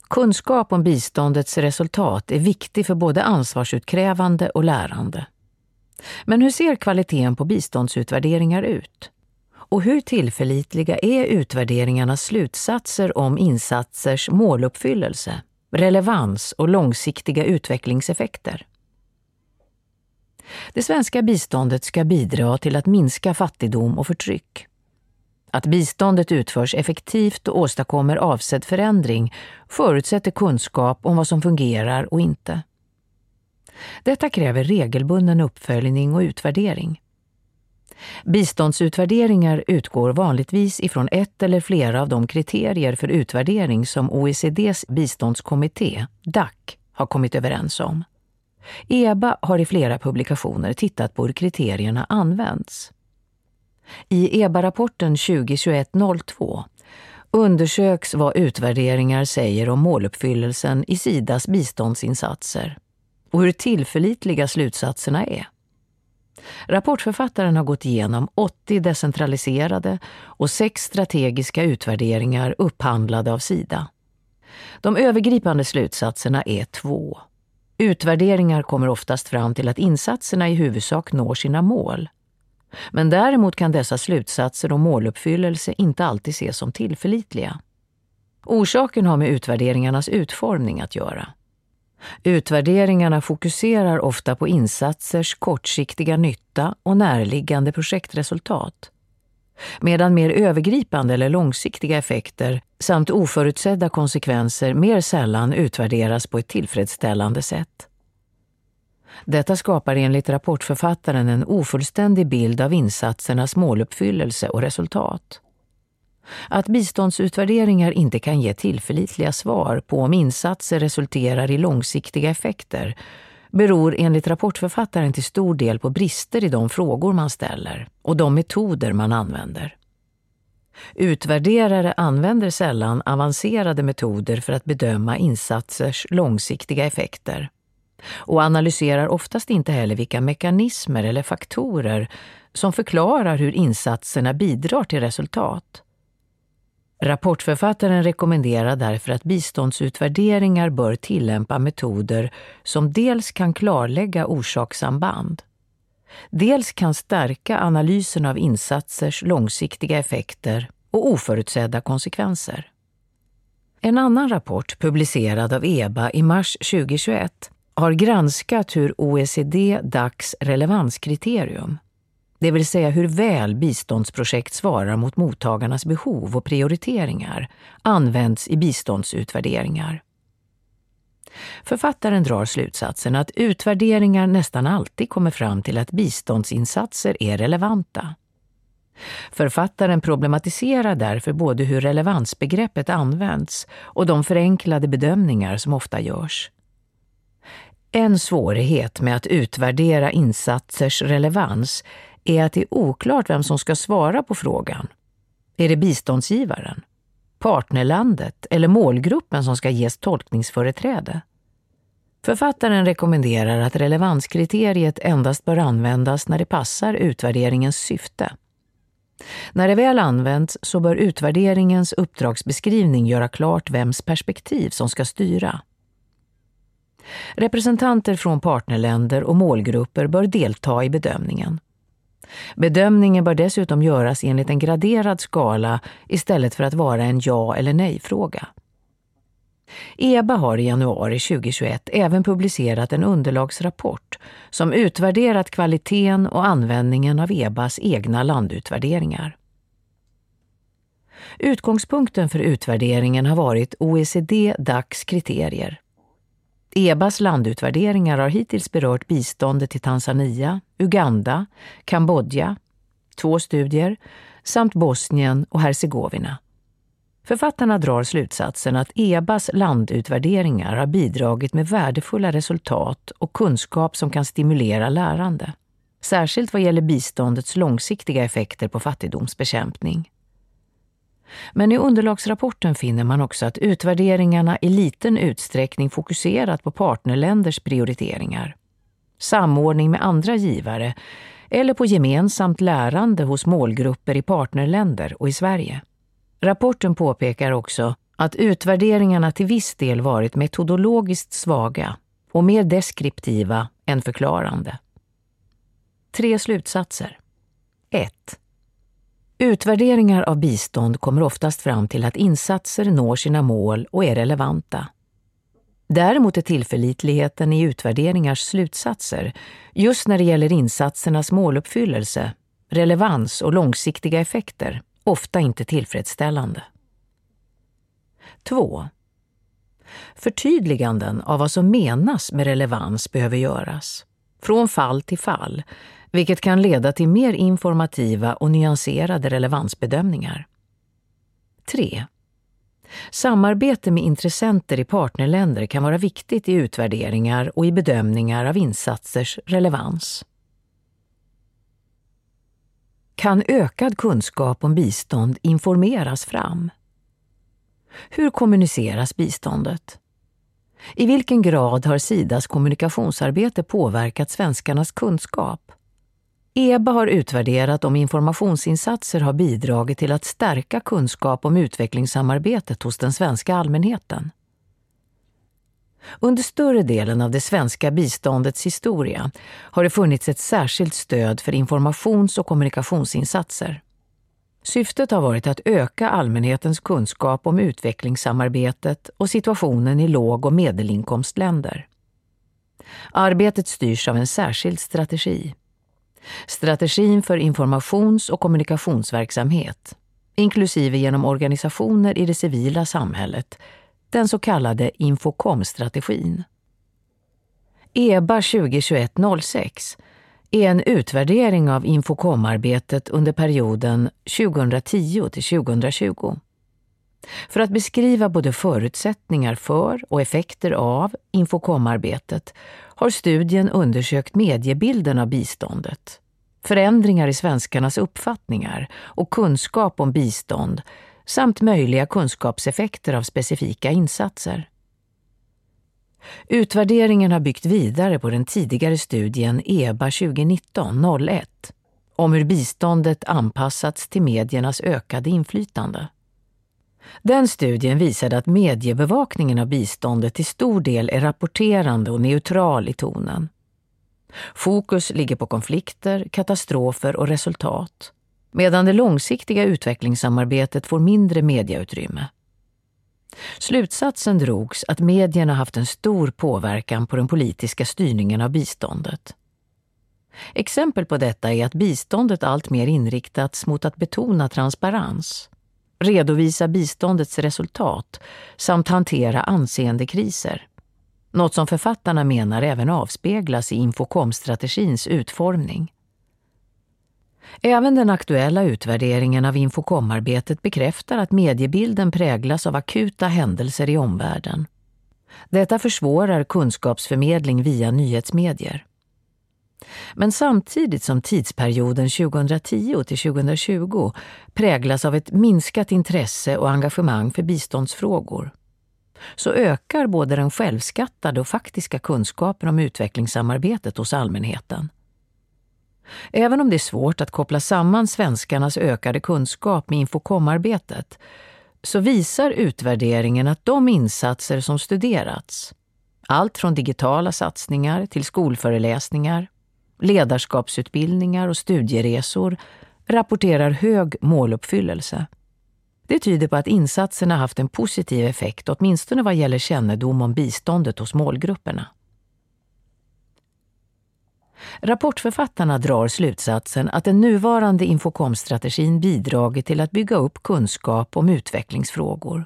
Kunskap om biståndets resultat är viktig för både ansvarsutkrävande och lärande. Men hur ser kvaliteten på biståndsutvärderingar ut? Och hur tillförlitliga är utvärderingarnas slutsatser om insatsers måluppfyllelse, relevans och långsiktiga utvecklingseffekter? Det svenska biståndet ska bidra till att minska fattigdom och förtryck. Att biståndet utförs effektivt och åstadkommer avsedd förändring förutsätter kunskap om vad som fungerar och inte. Detta kräver regelbunden uppföljning och utvärdering. Biståndsutvärderingar utgår vanligtvis ifrån ett eller flera av de kriterier för utvärdering som OECDs biståndskommitté, DAC, har kommit överens om. EBA har i flera publikationer tittat på hur kriterierna används. I EBA-rapporten 2021-02 undersöks vad utvärderingar säger om måluppfyllelsen i Sidas biståndsinsatser och hur tillförlitliga slutsatserna är. Rapportförfattaren har gått igenom 80 decentraliserade och sex strategiska utvärderingar upphandlade av Sida. De övergripande slutsatserna är två. Utvärderingar kommer oftast fram till att insatserna i huvudsak når sina mål. Men däremot kan dessa slutsatser om måluppfyllelse inte alltid ses som tillförlitliga. Orsaken har med utvärderingarnas utformning att göra. Utvärderingarna fokuserar ofta på insatsers kortsiktiga nytta och närliggande projektresultat. Medan mer övergripande eller långsiktiga effekter samt oförutsedda konsekvenser mer sällan utvärderas på ett tillfredsställande sätt. Detta skapar enligt rapportförfattaren en ofullständig bild av insatsernas måluppfyllelse och resultat. Att biståndsutvärderingar inte kan ge tillförlitliga svar på om insatser resulterar i långsiktiga effekter beror enligt rapportförfattaren till stor del på brister i de frågor man ställer och de metoder man använder. Utvärderare använder sällan avancerade metoder för att bedöma insatsers långsiktiga effekter och analyserar oftast inte heller vilka mekanismer eller faktorer som förklarar hur insatserna bidrar till resultat. Rapportförfattaren rekommenderar därför att biståndsutvärderingar bör tillämpa metoder som dels kan klarlägga orsakssamband, dels kan stärka analysen av insatsers långsiktiga effekter och oförutsedda konsekvenser. En annan rapport publicerad av EBA i mars 2021 har granskat hur OECD-DACs relevanskriterium, det vill säga hur väl biståndsprojekt svarar mot mottagarnas behov och prioriteringar, används i biståndsutvärderingar. Författaren drar slutsatsen att utvärderingar nästan alltid kommer fram till att biståndsinsatser är relevanta. Författaren problematiserar därför både hur relevansbegreppet används och de förenklade bedömningar som ofta görs. En svårighet med att utvärdera insatsers relevans är att det är oklart vem som ska svara på frågan. Är det biståndsgivaren, partnerlandet eller målgruppen som ska ges tolkningsföreträde? Författaren rekommenderar att relevanskriteriet endast bör användas när det passar utvärderingens syfte. När det väl används så bör utvärderingens uppdragsbeskrivning göra klart vems perspektiv som ska styra. Representanter från partnerländer och målgrupper bör delta i bedömningen. Bedömningen bör dessutom göras enligt en graderad skala istället för att vara en ja eller nej-fråga. EBA har i januari 2021 även publicerat en underlagsrapport som utvärderat kvaliteten och användningen av EBAs egna landutvärderingar. Utgångspunkten för utvärderingen har varit OECD-DACs kriterier. EBAs landutvärderingar har hittills berört biståndet till Tanzania, Uganda, Kambodja, två studier, samt Bosnien och Hercegovina. Författarna drar slutsatsen att EBAs landutvärderingar har bidragit med värdefulla resultat och kunskap som kan stimulera lärande. Särskilt vad gäller biståndets långsiktiga effekter på fattigdomsbekämpning. Men i underlagsrapporten finner man också att utvärderingarna i liten utsträckning fokuserat på partnerländers prioriteringar, samordning med andra givare eller på gemensamt lärande hos målgrupper i partnerländer och i Sverige. Rapporten påpekar också att utvärderingarna till viss del varit metodologiskt svaga och mer deskriptiva än förklarande. Tre slutsatser. 1. Utvärderingar av bistånd kommer oftast fram till att insatser når sina mål och är relevanta. Däremot är tillförlitligheten i utvärderingars slutsatser, just när det gäller insatsernas måluppfyllelse, relevans och långsiktiga effekter, ofta inte tillfredsställande. 2. Förtydliganden av vad som menas med relevans behöver göras, från fall till fall, vilket kan leda till mer informativa och nyanserade relevansbedömningar. 3. Samarbete med intressenter i partnerländer kan vara viktigt i utvärderingar och i bedömningar av insatsers relevans. Kan ökad kunskap om bistånd informeras fram? Hur kommuniceras biståndet? I vilken grad har Sidas kommunikationsarbete påverkat svenskarnas kunskap? EBA har utvärderat om informationsinsatser har bidragit till att stärka kunskap om utvecklingssamarbetet hos den svenska allmänheten. Under större delen av det svenska biståndets historia har det funnits ett särskilt stöd för informations och kommunikationsinsatser. Syftet har varit att öka allmänhetens kunskap om utvecklingssamarbetet och situationen i låg och medelinkomstländer. Arbetet styrs av en särskild strategi. Strategin för informations och kommunikationsverksamhet, inklusive genom organisationer i det civila samhället, den så kallade Infocom-strategin. EBA 2021-06 är en utvärdering av Infocom-arbetet under perioden 2010 till 2020. För att beskriva både förutsättningar för och effekter av Infocom-arbetet har studien undersökt mediebilden av biståndet, förändringar i svenskarnas uppfattningar och kunskap om bistånd samt möjliga kunskapseffekter av specifika insatser. Utvärderingen har byggt vidare på den tidigare studien EBA 2019-01 om hur biståndet anpassats till mediernas ökade inflytande. Den studien visade att mediebevakningen av biståndet till stor del är rapporterande och neutral i tonen. Fokus ligger på konflikter, katastrofer och resultat medan det långsiktiga utvecklingssamarbetet får mindre mediautrymme. Slutsatsen drogs att medierna haft en stor påverkan på den politiska styrningen av biståndet. Exempel på detta är att biståndet alltmer inriktats mot att betona transparens, redovisa biståndets resultat samt hantera anseendekriser. Något som författarna menar även avspeglas i infokom-strategins utformning. Även den aktuella utvärderingen av Infocomarbetet bekräftar att mediebilden präglas av akuta händelser i omvärlden. Detta försvårar kunskapsförmedling via nyhetsmedier. Men samtidigt som tidsperioden 2010 till 2020 präglas av ett minskat intresse och engagemang för biståndsfrågor så ökar både den självskattade och faktiska kunskapen om utvecklingssamarbetet hos allmänheten. Även om det är svårt att koppla samman svenskarnas ökade kunskap med infokomarbetet så visar utvärderingen att de insatser som studerats, allt från digitala satsningar till skolföreläsningar, ledarskapsutbildningar och studieresor, rapporterar hög måluppfyllelse. Det tyder på att insatserna haft en positiv effekt, åtminstone vad gäller kännedom om biståndet hos målgrupperna. Rapportförfattarna drar slutsatsen att den nuvarande Infocom-strategin bidragit till att bygga upp kunskap om utvecklingsfrågor.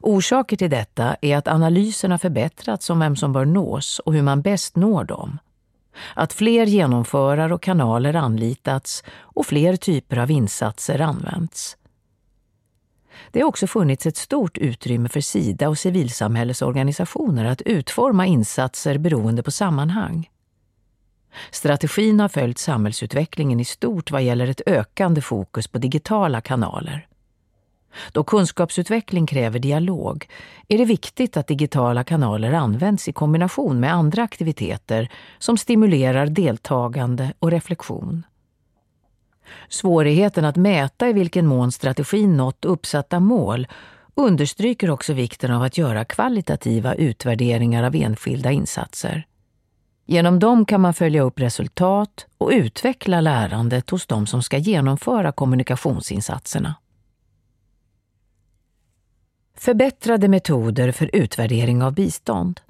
Orsaker till detta är att analyserna förbättrats om vem som bör nås och hur man bäst når dem. Att fler genomförare och kanaler anlitats och fler typer av insatser använts. Det har också funnits ett stort utrymme för Sida och civilsamhällesorganisationer att utforma insatser beroende på sammanhang. Strategin har följt samhällsutvecklingen i stort vad gäller ett ökande fokus på digitala kanaler. Då kunskapsutveckling kräver dialog är det viktigt att digitala kanaler används i kombination med andra aktiviteter som stimulerar deltagande och reflektion. Svårigheten att mäta i vilken mån strategin nått uppsatta mål understryker också vikten av att göra kvalitativa utvärderingar av enskilda insatser. Genom dem kan man följa upp resultat och utveckla lärandet hos de som ska genomföra kommunikationsinsatserna. Förbättrade metoder för utvärdering av bistånd.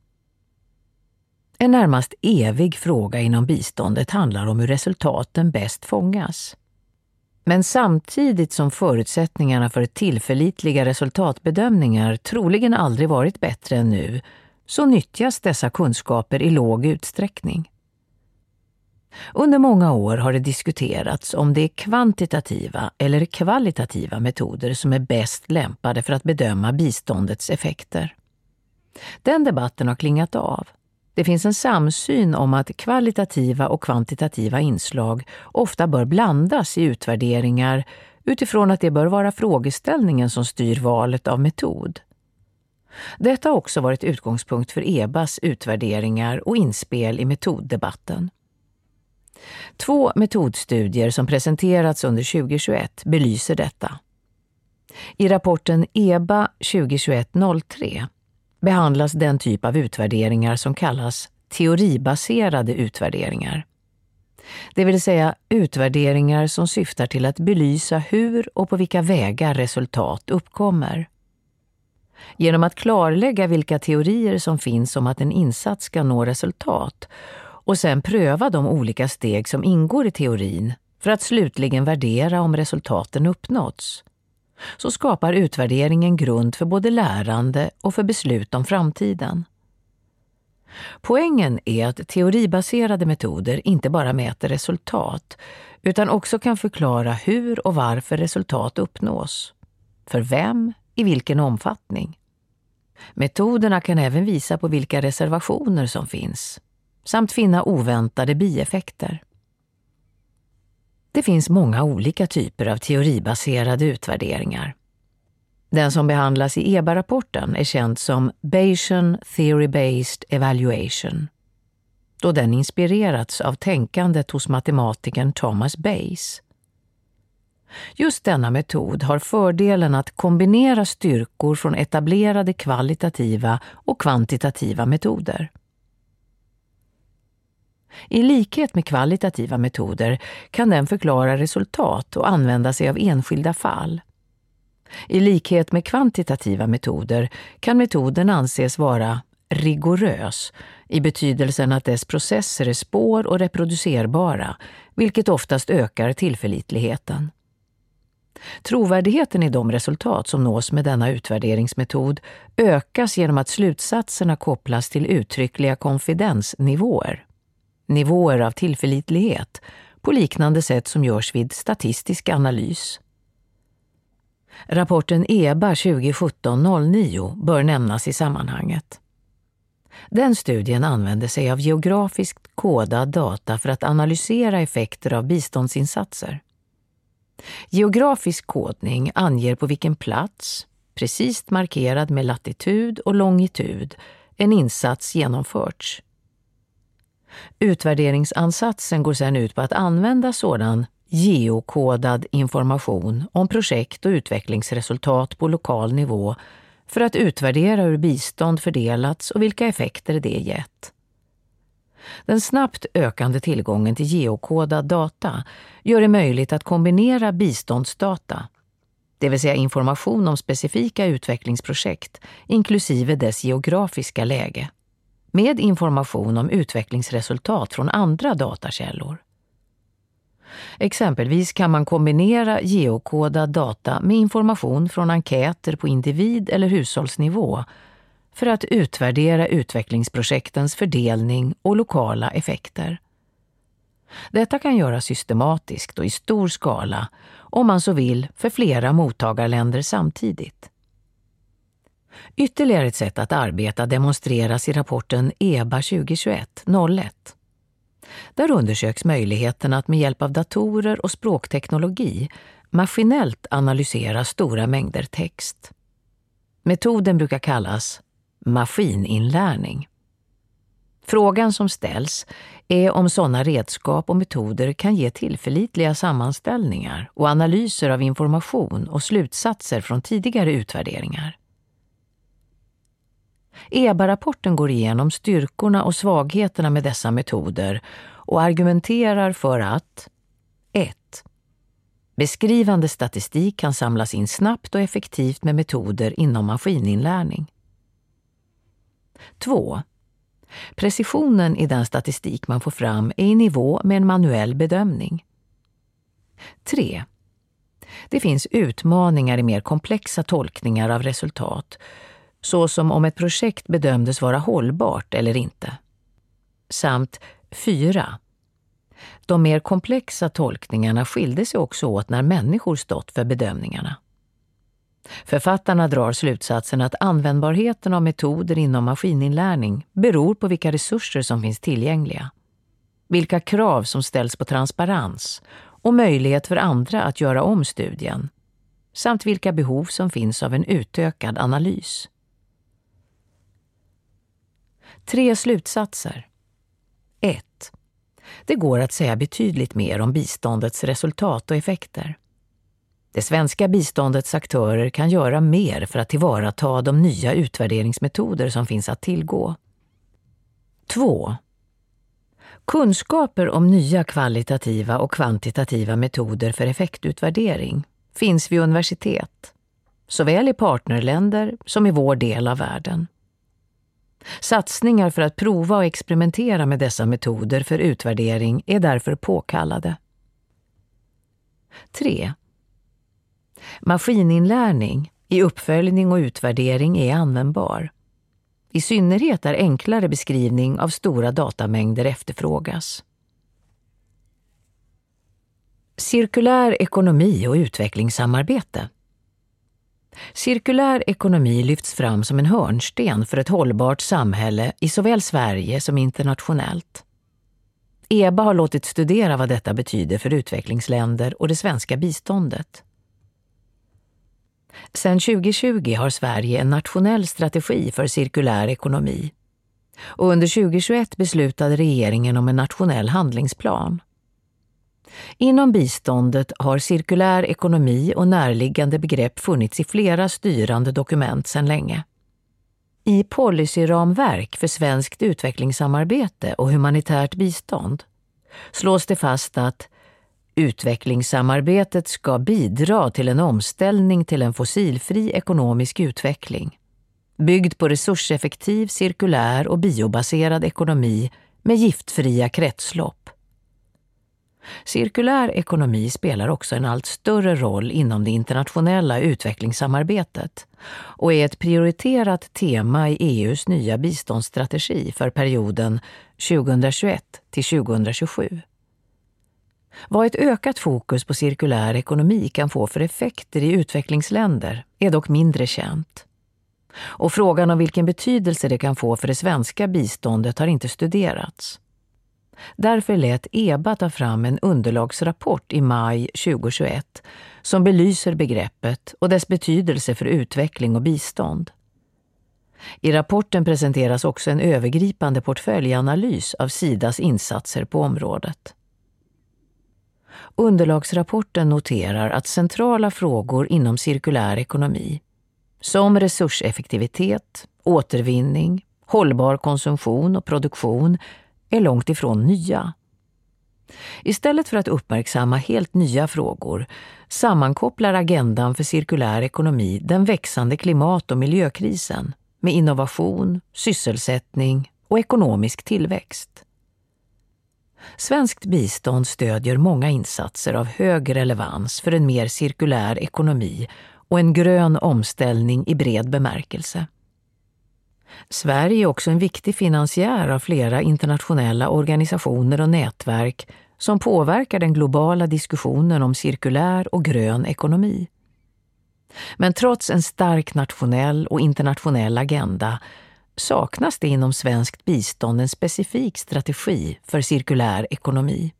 En närmast evig fråga inom biståndet handlar om hur resultaten bäst fångas. Men samtidigt som förutsättningarna för tillförlitliga resultatbedömningar troligen aldrig varit bättre än nu, så nyttjas dessa kunskaper i låg utsträckning. Under många år har det diskuterats om det är kvantitativa eller kvalitativa metoder som är bäst lämpade för att bedöma biståndets effekter. Den debatten har klingat av. Det finns en samsyn om att kvalitativa och kvantitativa inslag ofta bör blandas i utvärderingar utifrån att det bör vara frågeställningen som styr valet av metod. Detta har också varit utgångspunkt för EBAs utvärderingar och inspel i metoddebatten. Två metodstudier som presenterats under 2021 belyser detta. I rapporten EBA 2021-03 behandlas den typ av utvärderingar som kallas teoribaserade utvärderingar. Det vill säga utvärderingar som syftar till att belysa hur och på vilka vägar resultat uppkommer. Genom att klarlägga vilka teorier som finns om att en insats ska nå resultat och sen pröva de olika steg som ingår i teorin för att slutligen värdera om resultaten uppnåtts, så skapar utvärderingen grund för både lärande och för beslut om framtiden. Poängen är att teoribaserade metoder inte bara mäter resultat utan också kan förklara hur och varför resultat uppnås. För vem, i vilken omfattning. Metoderna kan även visa på vilka reservationer som finns samt finna oväntade bieffekter. Det finns många olika typer av teoribaserade utvärderingar. Den som behandlas i EBA-rapporten är känd som Bayesian Theory-Based Evaluation, då den inspirerats av tänkandet hos matematikern Thomas Bayes. Just denna metod har fördelen att kombinera styrkor från etablerade kvalitativa och kvantitativa metoder. I likhet med kvalitativa metoder kan den förklara resultat och använda sig av enskilda fall. I likhet med kvantitativa metoder kan metoden anses vara rigorös i betydelsen att dess processer är spår och reproducerbara, vilket oftast ökar tillförlitligheten. Trovärdigheten i de resultat som nås med denna utvärderingsmetod ökas genom att slutsatserna kopplas till uttryckliga konfidensnivåer nivåer av tillförlitlighet på liknande sätt som görs vid statistisk analys. Rapporten EBA 2017-09 bör nämnas i sammanhanget. Den studien använde sig av geografiskt kodad data för att analysera effekter av biståndsinsatser. Geografisk kodning anger på vilken plats, precis markerad med latitud och longitud, en insats genomförts Utvärderingsansatsen går sedan ut på att använda sådan geokodad information om projekt och utvecklingsresultat på lokal nivå för att utvärdera hur bistånd fördelats och vilka effekter det gett. Den snabbt ökande tillgången till geokodad data gör det möjligt att kombinera biståndsdata, det vill säga information om specifika utvecklingsprojekt, inklusive dess geografiska läge, med information om utvecklingsresultat från andra datakällor. Exempelvis kan man kombinera geokodad data med information från enkäter på individ eller hushållsnivå för att utvärdera utvecklingsprojektens fördelning och lokala effekter. Detta kan göras systematiskt och i stor skala, om man så vill, för flera mottagarländer samtidigt. Ytterligare ett sätt att arbeta demonstreras i rapporten EBA 2021-01. Där undersöks möjligheten att med hjälp av datorer och språkteknologi maskinellt analysera stora mängder text. Metoden brukar kallas maskininlärning. Frågan som ställs är om sådana redskap och metoder kan ge tillförlitliga sammanställningar och analyser av information och slutsatser från tidigare utvärderingar. EBA-rapporten går igenom styrkorna och svagheterna med dessa metoder och argumenterar för att 1. Beskrivande statistik kan samlas in snabbt och effektivt med metoder inom maskininlärning. 2. Precisionen i den statistik man får fram är i nivå med en manuell bedömning. 3. Det finns utmaningar i mer komplexa tolkningar av resultat, såsom om ett projekt bedömdes vara hållbart eller inte. Samt 4. De mer komplexa tolkningarna skilde sig också åt när människor stått för bedömningarna. Författarna drar slutsatsen att användbarheten av metoder inom maskininlärning beror på vilka resurser som finns tillgängliga, vilka krav som ställs på transparens och möjlighet för andra att göra om studien, samt vilka behov som finns av en utökad analys. Tre slutsatser. 1. Det går att säga betydligt mer om biståndets resultat och effekter. Det svenska biståndets aktörer kan göra mer för att tillvarata de nya utvärderingsmetoder som finns att tillgå. 2. Kunskaper om nya kvalitativa och kvantitativa metoder för effektutvärdering finns vid universitet, såväl i partnerländer som i vår del av världen. Satsningar för att prova och experimentera med dessa metoder för utvärdering är därför påkallade. 3. Maskininlärning i uppföljning och utvärdering är användbar. I synnerhet där enklare beskrivning av stora datamängder efterfrågas. Cirkulär ekonomi och utvecklingssamarbete Cirkulär ekonomi lyfts fram som en hörnsten för ett hållbart samhälle i såväl Sverige som internationellt. EBA har låtit studera vad detta betyder för utvecklingsländer och det svenska biståndet. Sedan 2020 har Sverige en nationell strategi för cirkulär ekonomi. Och under 2021 beslutade regeringen om en nationell handlingsplan. Inom biståndet har cirkulär ekonomi och närliggande begrepp funnits i flera styrande dokument sedan länge. I policyramverk för svenskt utvecklingssamarbete och humanitärt bistånd slås det fast att utvecklingssamarbetet ska bidra till en omställning till en fossilfri ekonomisk utveckling, byggd på resurseffektiv, cirkulär och biobaserad ekonomi med giftfria kretslopp Cirkulär ekonomi spelar också en allt större roll inom det internationella utvecklingssamarbetet och är ett prioriterat tema i EUs nya biståndsstrategi för perioden 2021 till 2027. Vad ett ökat fokus på cirkulär ekonomi kan få för effekter i utvecklingsländer är dock mindre känt. Och frågan om vilken betydelse det kan få för det svenska biståndet har inte studerats. Därför lät EBA ta fram en underlagsrapport i maj 2021 som belyser begreppet och dess betydelse för utveckling och bistånd. I rapporten presenteras också en övergripande portföljanalys av Sidas insatser på området. Underlagsrapporten noterar att centrala frågor inom cirkulär ekonomi, som resurseffektivitet, återvinning, hållbar konsumtion och produktion, är långt ifrån nya. Istället för att uppmärksamma helt nya frågor sammankopplar agendan för cirkulär ekonomi den växande klimat och miljökrisen med innovation, sysselsättning och ekonomisk tillväxt. Svenskt bistånd stödjer många insatser av hög relevans för en mer cirkulär ekonomi och en grön omställning i bred bemärkelse. Sverige är också en viktig finansiär av flera internationella organisationer och nätverk som påverkar den globala diskussionen om cirkulär och grön ekonomi. Men trots en stark nationell och internationell agenda saknas det inom svenskt bistånd en specifik strategi för cirkulär ekonomi.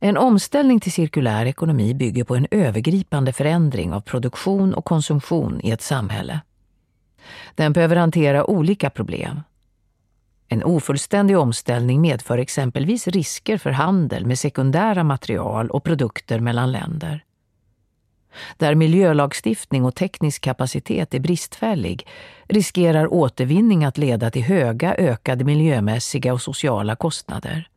En omställning till cirkulär ekonomi bygger på en övergripande förändring av produktion och konsumtion i ett samhälle. Den behöver hantera olika problem. En ofullständig omställning medför exempelvis risker för handel med sekundära material och produkter mellan länder. Där miljölagstiftning och teknisk kapacitet är bristfällig riskerar återvinning att leda till höga ökade miljömässiga och sociala kostnader.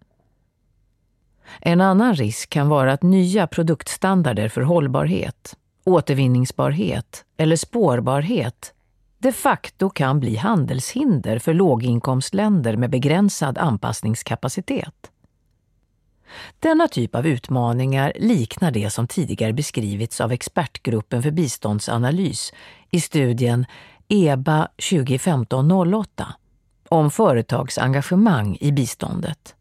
En annan risk kan vara att nya produktstandarder för hållbarhet, återvinningsbarhet eller spårbarhet de facto kan bli handelshinder för låginkomstländer med begränsad anpassningskapacitet. Denna typ av utmaningar liknar det som tidigare beskrivits av Expertgruppen för biståndsanalys i studien EBA 2015-08 om företagsengagemang i biståndet.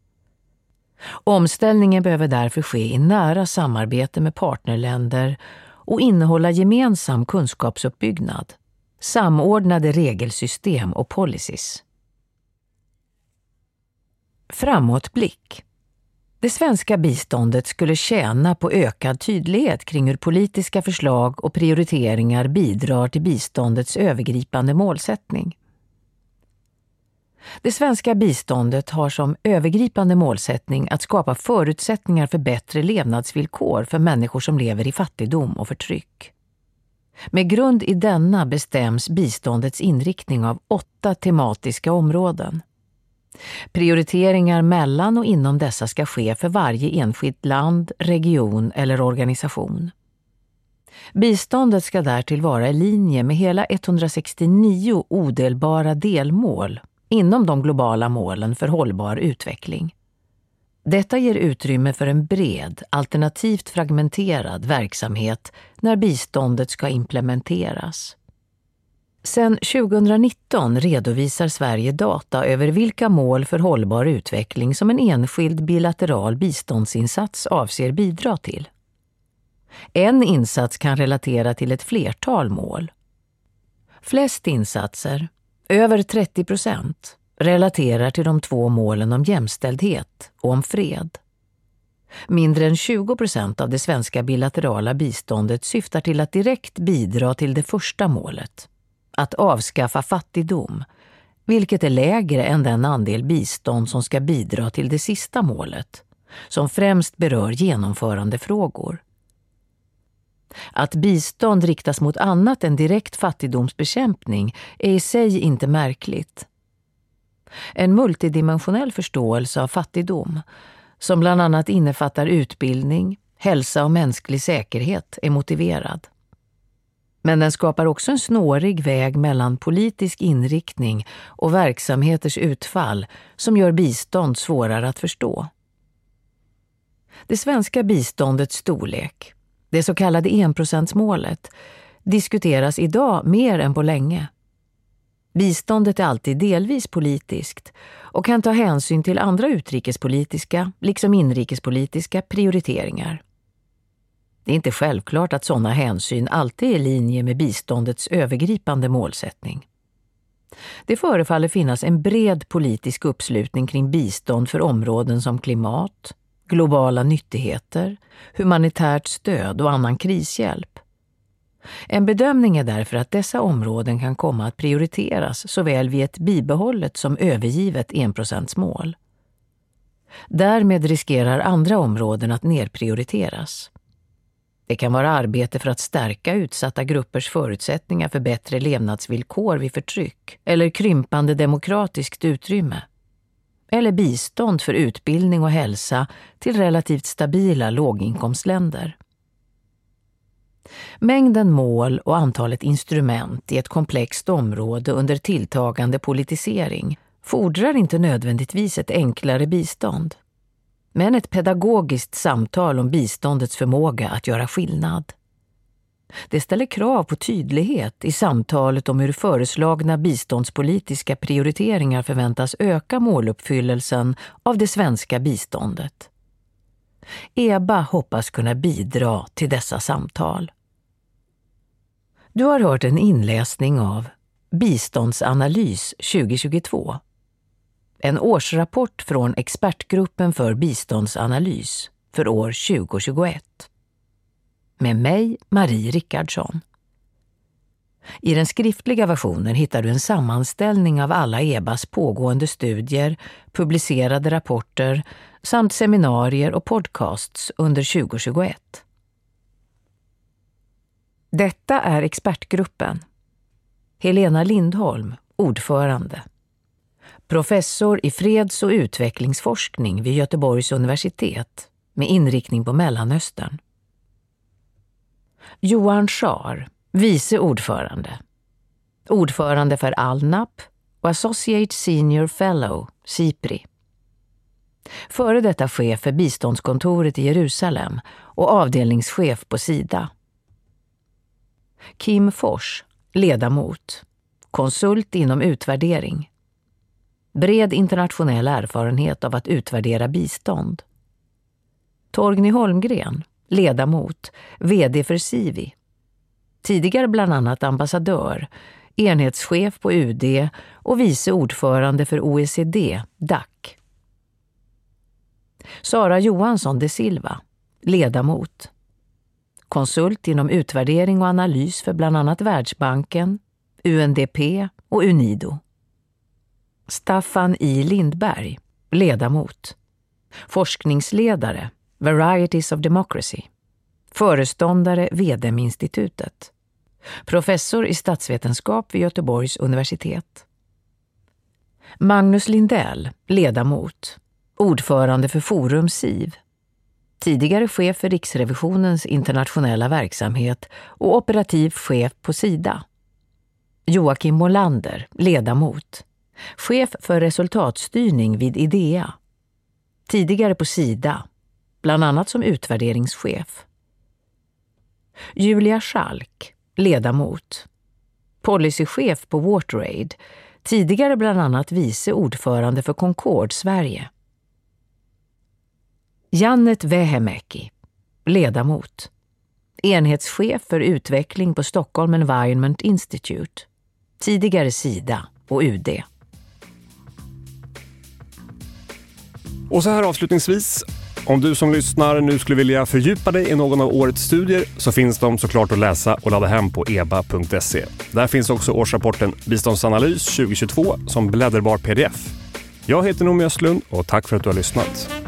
Omställningen behöver därför ske i nära samarbete med partnerländer och innehålla gemensam kunskapsuppbyggnad, samordnade regelsystem och policies. Framåtblick det svenska biståndet skulle tjäna på ökad tydlighet kring hur politiska förslag och prioriteringar bidrar till biståndets övergripande målsättning. Det svenska biståndet har som övergripande målsättning att skapa förutsättningar för bättre levnadsvillkor för människor som lever i fattigdom och förtryck. Med grund i denna bestäms biståndets inriktning av åtta tematiska områden. Prioriteringar mellan och inom dessa ska ske för varje enskilt land, region eller organisation. Biståndet ska därtill vara i linje med hela 169 odelbara delmål inom de globala målen för hållbar utveckling. Detta ger utrymme för en bred, alternativt fragmenterad verksamhet när biståndet ska implementeras. Sedan 2019 redovisar Sverige data över vilka mål för hållbar utveckling som en enskild bilateral biståndsinsats avser bidra till. En insats kan relatera till ett flertal mål. Flest insatser, över 30 procent, relaterar till de två målen om jämställdhet och om fred. Mindre än 20 procent av det svenska bilaterala biståndet syftar till att direkt bidra till det första målet, att avskaffa fattigdom, vilket är lägre än den andel bistånd som ska bidra till det sista målet, som främst berör genomförandefrågor. Att bistånd riktas mot annat än direkt fattigdomsbekämpning är i sig inte märkligt. En multidimensionell förståelse av fattigdom, som bland annat innefattar utbildning, hälsa och mänsklig säkerhet, är motiverad. Men den skapar också en snårig väg mellan politisk inriktning och verksamheters utfall som gör bistånd svårare att förstå. Det svenska biståndets storlek, det så kallade enprocentsmålet, diskuteras idag mer än på länge. Biståndet är alltid delvis politiskt och kan ta hänsyn till andra utrikespolitiska, liksom inrikespolitiska, prioriteringar. Det är inte självklart att sådana hänsyn alltid är i linje med biståndets övergripande målsättning. Det förefaller finnas en bred politisk uppslutning kring bistånd för områden som klimat, globala nyttigheter, humanitärt stöd och annan krishjälp. En bedömning är därför att dessa områden kan komma att prioriteras såväl vid ett bibehållet som övergivet enprocentsmål. Därmed riskerar andra områden att nedprioriteras. Det kan vara arbete för att stärka utsatta gruppers förutsättningar för bättre levnadsvillkor vid förtryck eller krympande demokratiskt utrymme. Eller bistånd för utbildning och hälsa till relativt stabila låginkomstländer. Mängden mål och antalet instrument i ett komplext område under tilltagande politisering fordrar inte nödvändigtvis ett enklare bistånd men ett pedagogiskt samtal om biståndets förmåga att göra skillnad. Det ställer krav på tydlighet i samtalet om hur föreslagna biståndspolitiska prioriteringar förväntas öka måluppfyllelsen av det svenska biståndet. EBA hoppas kunna bidra till dessa samtal. Du har hört en inläsning av Biståndsanalys 2022 en årsrapport från Expertgruppen för biståndsanalys för år 2021. Med mig, Marie Rickardsson. I den skriftliga versionen hittar du en sammanställning av alla EBAs pågående studier, publicerade rapporter samt seminarier och podcasts under 2021. Detta är Expertgruppen. Helena Lindholm, ordförande professor i freds och utvecklingsforskning vid Göteborgs universitet med inriktning på Mellanöstern. Johan Schar, vice ordförande. Ordförande för Alnap och Associate Senior Fellow, SIPRI. Före detta chef för biståndskontoret i Jerusalem och avdelningschef på Sida. Kim Fors, ledamot. Konsult inom utvärdering bred internationell erfarenhet av att utvärdera bistånd. Torgny Holmgren, ledamot, VD för Sivi. Tidigare bland annat ambassadör, enhetschef på UD och vice ordförande för OECD, DAC. Sara Johansson de Silva, ledamot. Konsult inom utvärdering och analys för bland annat Världsbanken, UNDP och Unido. Staffan I. Lindberg, ledamot. Forskningsledare, Varieties of Democracy. Föreståndare, VDM-institutet. Professor i statsvetenskap vid Göteborgs universitet. Magnus Lindell, ledamot. Ordförande för Forum SIV. Tidigare chef för Riksrevisionens internationella verksamhet och operativ chef på Sida. Joakim Molander, ledamot chef för resultatstyrning vid IDEA. Tidigare på Sida, bland annat som utvärderingschef. Julia Schalk, ledamot. Policychef på WaterAid, tidigare bland annat vice ordförande för Concord Sverige. Jannet Vähämäki, ledamot. Enhetschef för utveckling på Stockholm Environment Institute. Tidigare Sida och UD. Och så här avslutningsvis. Om du som lyssnar nu skulle vilja fördjupa dig i någon av årets studier så finns de såklart att läsa och ladda hem på eba.se. Där finns också årsrapporten Biståndsanalys 2022 som blädderbar pdf. Jag heter Noomi Östlund och tack för att du har lyssnat.